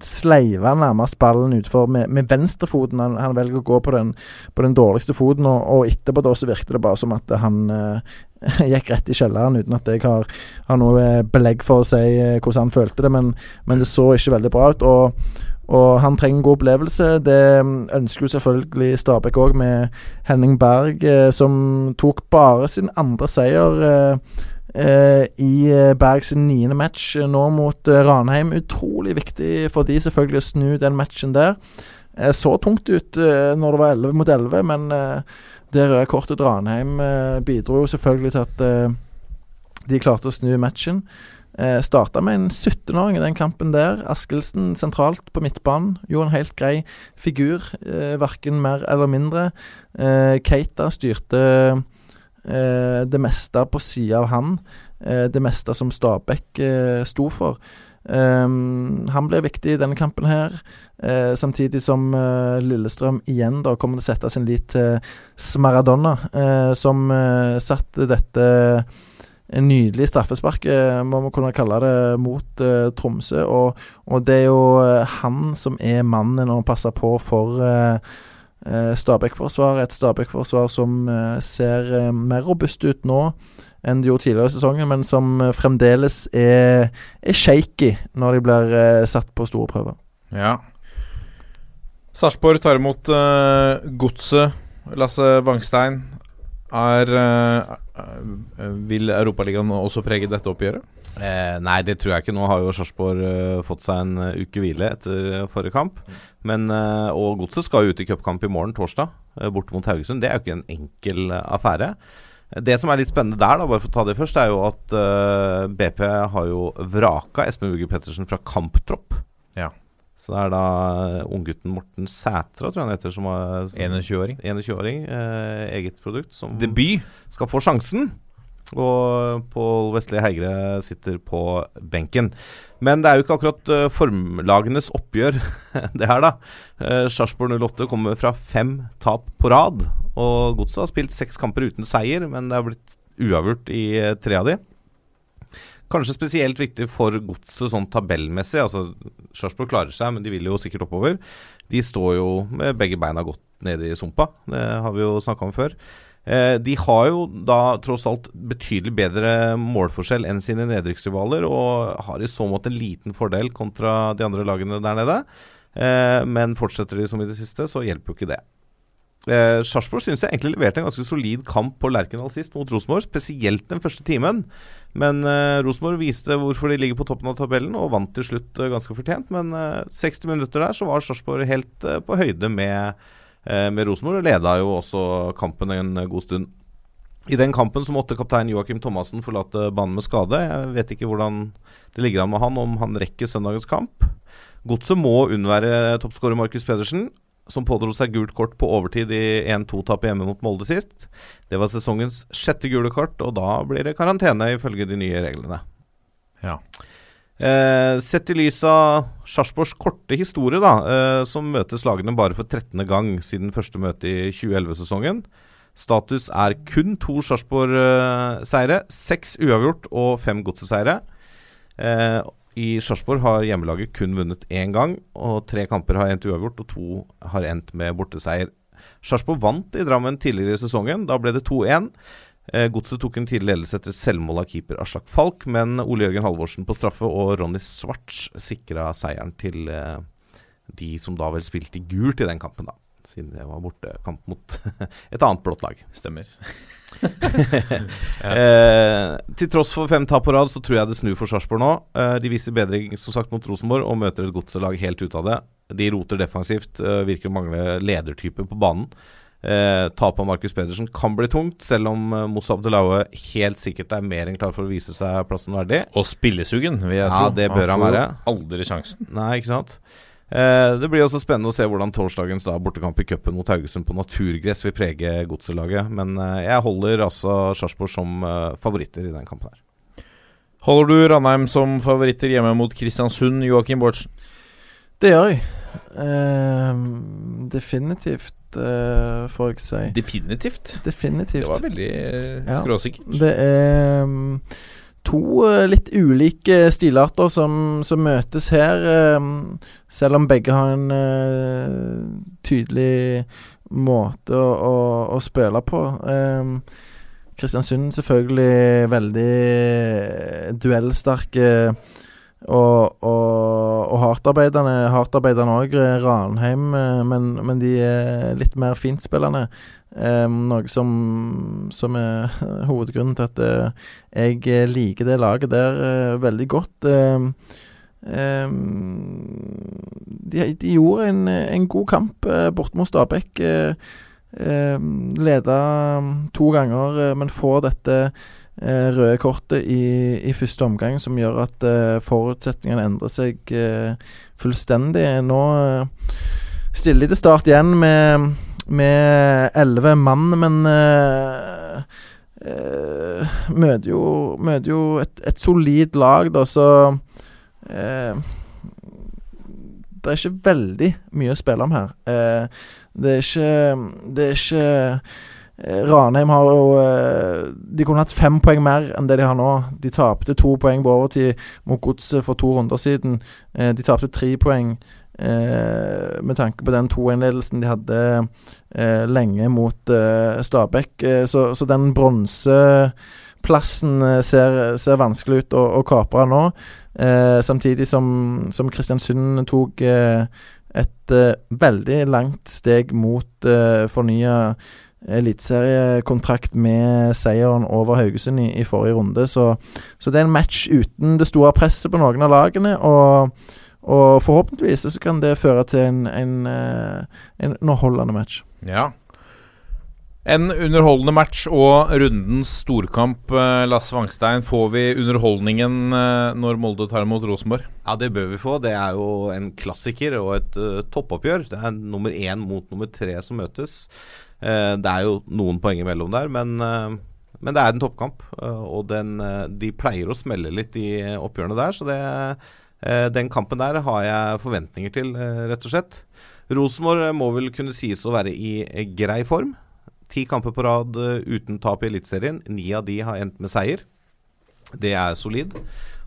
sleiver han nærmest ballen utfor med, med venstrefoten. Han, han velger å gå på den, på den dårligste foten, og, og etterpå da så virket det bare som at han eh, *laughs* gikk rett i kjelleren, uten at jeg har, har noe belegg for å si eh, hvordan han følte det. Men, men det så ikke veldig bra ut. Og, og han trenger en god opplevelse. Det mm, ønsker jo selvfølgelig Stabæk òg, med Henning Berg, eh, som tok bare sin andre seier eh, eh, i Bergs Berg sin niende match eh, nå mot eh, Ranheim. Utrolig viktig for de selvfølgelig å snu den matchen der. Eh, så tungt ut eh, når det var 11 mot 11, men eh, det røde kortet til Ranheim eh, bidro jo selvfølgelig til at eh, de klarte å snu matchen. Eh, Starta med en 17-åring i den kampen der. Askildsen sentralt på midtbanen. Jo, en helt grei figur, eh, verken mer eller mindre. Eh, Keita styrte eh, det meste på sida av han. Eh, det meste som Stabæk eh, sto for. Um, han ble viktig i denne kampen her, eh, samtidig som eh, Lillestrøm igjen da kommer til å sette sin lit til Smaradonna, eh, som eh, satte dette en nydelig straffespark, må man kunne kalle det, mot uh, Tromsø. Og, og det er jo eh, han som er mannen å passe på for uh, eh, Stabæk-forsvaret. Et Stabæk-forsvar som eh, ser eh, mer robust ut nå enn det gjorde tidligere i sesongen, men som eh, fremdeles er, er shaky når de blir eh, satt på store prøver. Ja. Sarpsborg tar imot uh, Godset. Lasse Wangstein. Er uh, Vil Europaligaen også prege dette oppgjøret? Eh, nei, det tror jeg ikke. Nå har jo Sarpsborg eh, fått seg en eh, uke hvile etter eh, forrige kamp. Men, eh, og Godset skal jo ut i cupkamp i morgen, torsdag, borte mot Haugesund. Det er jo ikke en enkel eh, affære. Det som er litt spennende der, da, bare for å ta det først, er jo at eh, BP har jo vraka Espen Uge Pettersen fra kamptropp. Ja. Så det er da eh, unggutten Morten Sætra, tror jeg han heter, som er 21-åring. 21-åring, eh, eget produkt, som Debut. skal få sjansen. Og Pål Vestli Heigre sitter på benken. Men det er jo ikke akkurat uh, formlagenes oppgjør, *laughs* det her, da. Uh, Sarpsborg 08 kommer fra fem tap på rad. Og Godset har spilt seks kamper uten seier, men det har blitt uavgjort i tre av de. Kanskje spesielt viktig for Godset sånn tabellmessig. Altså, Sarpsborg klarer seg, men de vil jo sikkert oppover. De står jo med begge beina godt nede i sumpa. Det har vi jo snakka om før. Eh, de har jo da tross alt betydelig bedre målforskjell enn sine nedrykksrivaler, og har i så måte en liten fordel kontra de andre lagene der nede. Eh, men fortsetter de som i det siste, så hjelper jo ikke det. Eh, Sarpsborg syns jeg egentlig leverte en ganske solid kamp på Lerkendal sist mot Rosenborg, spesielt den første timen. Men eh, Rosenborg viste hvorfor de ligger på toppen av tabellen, og vant til slutt eh, ganske fortjent. Men eh, 60 minutter der så var Sarpsborg helt eh, på høyde med eh, med Rosenborg, og leda jo også kampen en god stund. I den kampen så måtte kaptein Joakim Thomassen forlate banen med skade. Jeg vet ikke hvordan det ligger an med han, om han rekker søndagens kamp. Godset må unnvære toppskårer Markus Pedersen, som pådro seg gult kort på overtid i 1-2-tapet hjemme mot Molde sist. Det var sesongens sjette gule kort, og da blir det karantene ifølge de nye reglene. Ja. Eh, sett i lys av Sarpsborgs korte historie, da, eh, som møtes lagene bare for 13. gang siden første møte i 2011-sesongen. Status er kun to Sarpsborg-seire, seks uavgjort og fem godseseiere. Eh, I Sarpsborg har hjemmelaget kun vunnet én gang, og tre kamper har endt uavgjort, og to har endt med borteseier. Sarpsborg vant i Drammen tidligere i sesongen. Da ble det 2-1. Eh, Godset tok en tidlig ledelse etter selvmål av keeper Aslak Falk, men Ole Jørgen Halvorsen på straffe og Ronny Svarts sikra seieren til eh, de som da vel spilte gult i den kampen, da. Siden det var bortekamp mot *laughs* et annet blått lag. Stemmer. *laughs* Eh, til tross for fem tap på rad, så tror jeg det snur for Sarpsborg nå. Eh, de viser bedring som sagt mot Rosenborg og møter et godselag helt ut av det. De roter defensivt, eh, virker å mangle ledertype på banen. Eh, Tapet av Markus Pedersen kan bli tungt, selv om eh, Moussa Abdelaue helt sikkert er mer enn klar for å vise seg plassen verdig. Og spillesugen, vil jeg Ja, tro. det bør han får være. Aldri sjansen. Nei, ikke sant? Eh, det blir også spennende å se hvordan torsdagens da, bortekamp i cupen mot Haugesund på naturgress vil prege godselaget. Men eh, jeg holder altså Sarpsborg som eh, favoritter i den kampen her. Holder du Ranheim som favoritter hjemme mot Kristiansund, Joakim Bårdsen? Det gjør jeg. Eh, definitivt, eh, får jeg si. Definitivt. Definitivt. Det var veldig eh, Ja. skråsikkert. Det er mm, to eh, litt ulike stilarter som, som møtes her, eh, selv om begge har en eh, tydelig måte å, å, å spille på. Eh, Kristiansund selvfølgelig veldig duellsterke og, og, og hardtarbeidende. Hardtarbeidende òg, Ranheim, eh, men, men de er litt mer fintspillende. Eh, noe som, som er *laughs* hovedgrunnen til at eh, jeg eh, liker det laget der eh, veldig godt. Eh, de, de gjorde en, en god kamp uh, borte mot Stabæk. Uh, leda mm, to ganger, men får dette røde kortet i, i første omgang, som gjør at forutsetningene endrer seg fullstendig. Nå stiller de til start igjen med med elleve mann, men uh, uh, møter jo, møter jo et, et solid lag, da, så uh, Det er ikke veldig mye å spille om her. Det er ikke Det er ikke Ranheim har jo De kunne hatt fem poeng mer enn det de har nå. De tapte to poeng på overtid mot Godset for to runder siden. De tapte tre poeng eh, med tanke på den 2-1-ledelsen de hadde eh, lenge mot eh, Stabæk. Eh, så, så den bronseplassen eh, ser, ser vanskelig ut å, å kapre nå. Eh, samtidig som, som Kristiansund tok et veldig langt steg mot eh, fornya eliteseriekontrakt med seieren over Haugesund i, i forrige runde. Så, så det er en match uten det store presset på noen av lagene. Og, og forhåpentligvis så kan det føre til en, en, eh, en underholdende match. Ja. En underholdende match og rundens storkamp. eh, Lasse Wangstein, får vi underholdningen eh, når Molde tar imot Rosenborg? Ja, det bør vi få. Det er jo en klassiker og et uh, toppoppgjør. Det er nummer én mot nummer tre som møtes. Uh, det er jo noen poeng imellom der, men, uh, men det er en toppkamp. og den, de pleier å smelle litt i oppgjørene der, så det, den kampen der har jeg forventninger til, eh, rett og slett. Rosenborg må vel kunne sies å være i eh, grei form. Ti kamper på rad eh, uten tap i Eliteserien. Ni av de har endt med seier. Det er solid.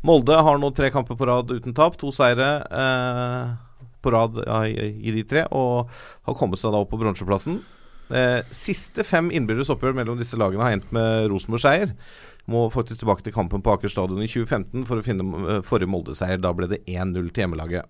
Molde har nå tre kamper på rad uten tap. To seire eh, på rad ja, i de tre, og har kommet seg da opp på bronseplassen. Eh, siste fem innbyrdes oppgjør mellom disse lagene har endt med Rosenborg-seier. Må faktisk tilbake til kampen på Aker stadion i 2015 for å finne eh, forrige Molde-seier. Da ble det 1-0 til hjemmelaget.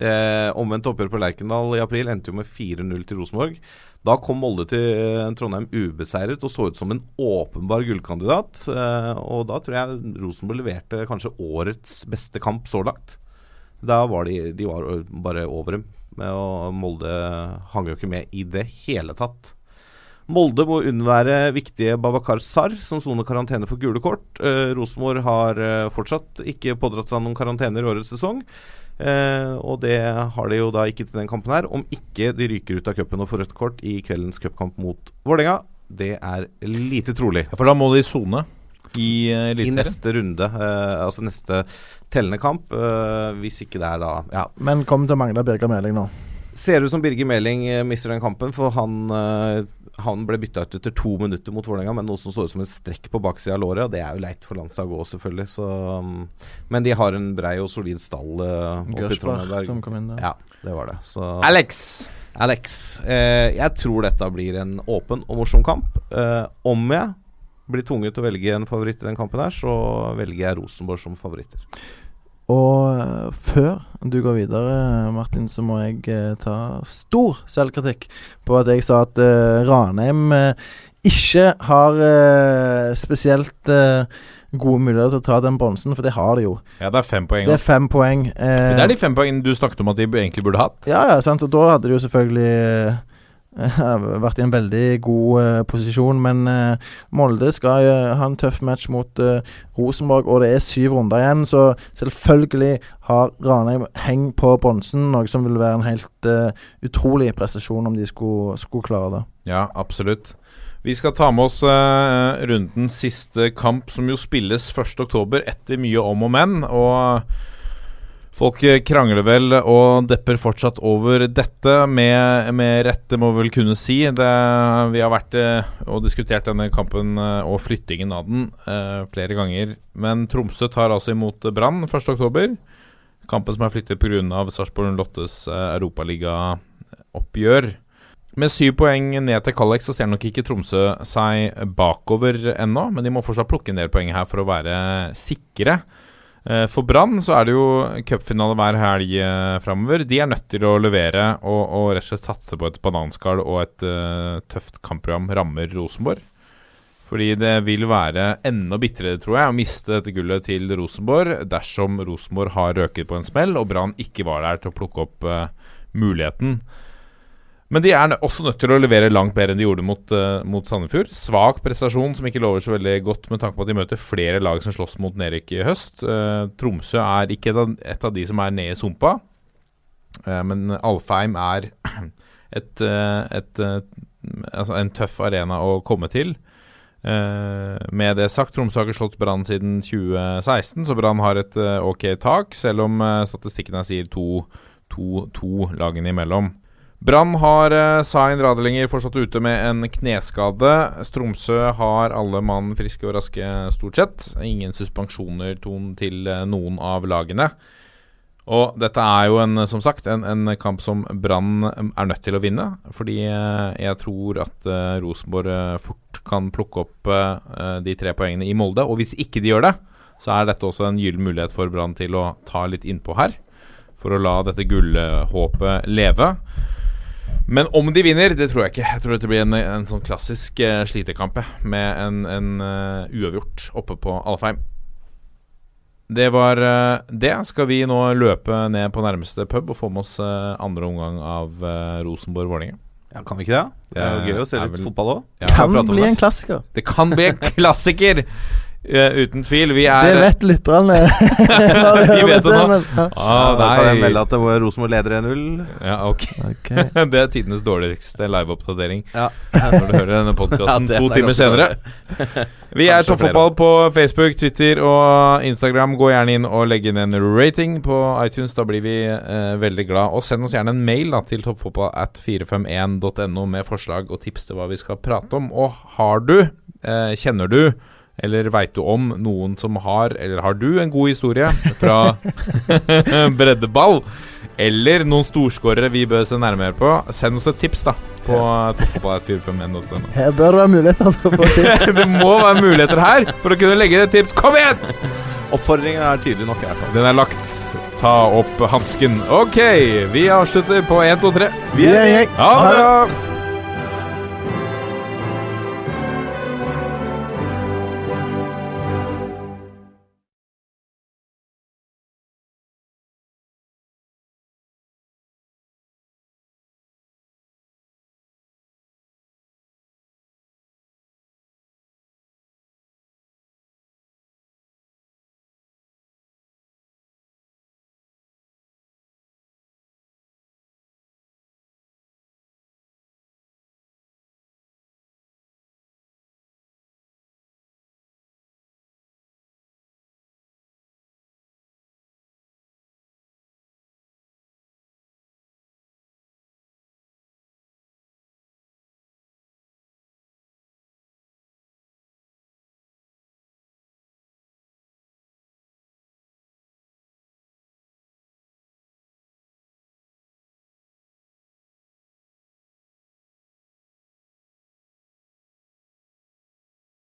Eh, omvendt oppgjør på Lerkendal i april endte jo med 4-0 til Rosenborg. Da kom Molde til eh, Trondheim ubeseiret og så ut som en åpenbar gullkandidat. Eh, og da tror jeg Rosenborg leverte kanskje årets beste kamp så langt. Da var de, de var bare over dem. med, og Molde hang jo ikke med i det hele tatt. Molde må unnvære viktige Babakar Sar, som soner karantene for gule kort. Eh, Rosenborg har eh, fortsatt ikke pådratt seg noen karantener i årets sesong. Eh, og det har de jo da ikke til den kampen her, om ikke de ryker ut av cupen og får rødt kort i kveldens cupkamp mot Vålerenga. Det er lite trolig. Ja, For da må de sone i uh, I neste runde, uh, altså neste tellende kamp, Uh, hvis ikke det er da Ja. Men kommer til å mangle Birger Meling nå. Ser ut som Birger Meling mister den kampen, for han, han ble bytta ut etter to minutter mot Vålerenga, men noe som så ut som en strekk på baksida av låret. Og det er jo leit for landslaget òg, selvfølgelig. Så, um, men de har en brei og solid stall uh, oppe i Gørsberg Trondheim. som kom inn der. Ja, det var det. Så Alex. Alex. Eh, jeg tror dette blir en åpen og morsom kamp. Eh, om jeg blir tvunget til å velge en favoritt i den kampen her, så velger jeg Rosenborg som favoritter. Og eh, før du går videre, Martin, så må jeg eh, ta stor selvkritikk på at jeg sa at uh, Ranheim uh, ikke har uh, spesielt eh, gode muligheter til å ta den bronsen, for det har de jo. Ja, det er fem poeng. Det er fem poeng. eh, Det er de fem poengene du snakket om at de egentlig burde hatt. Ja, ja, sant. Og da hadde de jo selvfølgelig eh, *laughs* vært i en veldig god uh, posisjon. Men uh, Molde skal uh, ha en tøff match mot Rosenborg, og det er syv runder igjen. Så selvfølgelig har Ranheim heng på bronsen, noe som vil være en helt utrolig prestasjon om de skulle, skulle klare det. Ja, absolutt. Vi skal ta med oss rundens siste kamp, som jo spilles 1.10. etter mye om og men. Og folk eh, krangler vel og depper fortsatt over dette, med, med rette, må vi vel kunne si. Det, vi har vært eh, og diskutert denne kampen eh, og flyttingen av den flere ganger. Men Tromsø tar altså imot Brann 1.10. Kampen som er flyttet pga. Sarpsborg Lottes eh, europaligaoppgjør. Med syv poeng ned til Kallex så ser nok ikke Tromsø seg bakover ennå, men de må fortsatt plukke en del poeng her for å være sikre. Eh, For Brann så er det jo cupfinale hver helg eh, framover. De er nødt til å levere og, og rett og slett satse på et bananskall og et uh, tøft kampprogram rammer Rosenborg. Fordi det vil være enda bitrere, tror jeg, å miste dette gullet til Rosenborg dersom Rosenborg har røket på en smell og Brann ikke var der til å plukke opp uh, muligheten. Men de er også nødt til å levere langt bedre enn de gjorde mot, uh, mot Sandefjord. Svak prestasjon som ikke lover så veldig godt med tanke på at de møter flere lag som slåss mot nedrykk i høst. Uh, Tromsø er ikke et av, de som er nede i sumpa, uh, men Alfheim er *clears throat* et, et, altså en tøff arena å komme til. Uh, med det sagt, Tromsø har ikke slått Brann siden 2016, så Brann har et uh, ok tak, selv om uh, statistikken her sier to, to, to lagene imellom. Brann har eh, Zain Radelinger fortsatt ute med en kneskade. Stromsø har alle mann friske og raske, stort sett. Ingen suspensjoner ton til eh, noen av lagene. Og dette er jo en, som sagt, en, en kamp som Brann er nødt til å vinne. Fordi eh, jeg tror at eh, Rosenborg eh, fort kan plukke opp eh, de tre poengene i Molde. Og hvis ikke de gjør det, så er dette også en gyllen mulighet for Brann til å ta litt innpå her. For å la dette gullhåpet leve. Men om de vinner, det tror jeg ikke. Jeg tror dette blir en, en sånn klassisk uh, slitekamp med en, en uh, uavgjort oppe på Alfheim. Det var uh, det. Skal vi nå løpe ned på nærmeste pub og få med oss andre omgang av uh, Rosenborg-Vålerenga? Ja, kan vi ikke det? Det er jo gøy å se litt vel- fotball òg. Ja, Kan prate bli en klassiker. Det kan bli en *laughs* klassiker! Eh, uten tvil. Vi er Det vet lytterne. *laughs* de vet det nå. men- ja. ah, da kan jeg melde at det var Rosenborg leder 1-0. Ja, ok. okay. *laughs* det er tidenes dårligste liveoppdatering Ja. når du hører denne podkasten *laughs* Ja, to er timer senere. Vi er Toppfotball på Facebook, Twitter og Instagram. Gå gjerne inn og legg inn en rating på iTunes. Da blir vi eh, veldig glad. Og send oss gjerne en mail da, til toppfotballat451.no med forslag og tips til hva vi skal prate om. Og har du, eh, kjenner du eller veit du om noen som har, eller har du en god historie fra *laughs* breddeball? Eller noen storskårere vi bør se nærmere på? Send oss et tips da på *laughs* toppfotball.451.no. Her bør det være muligheter til å få tips. *laughs* det må være muligheter her for å kunne legge inn et tips. Kom igjen! Oppfordringen er tydelig nok. Jeg, Den er lagt. Ta opp hansken. Ok, vi avslutter på 1, 2, 3. Vi er en gjeng. Ha det bra!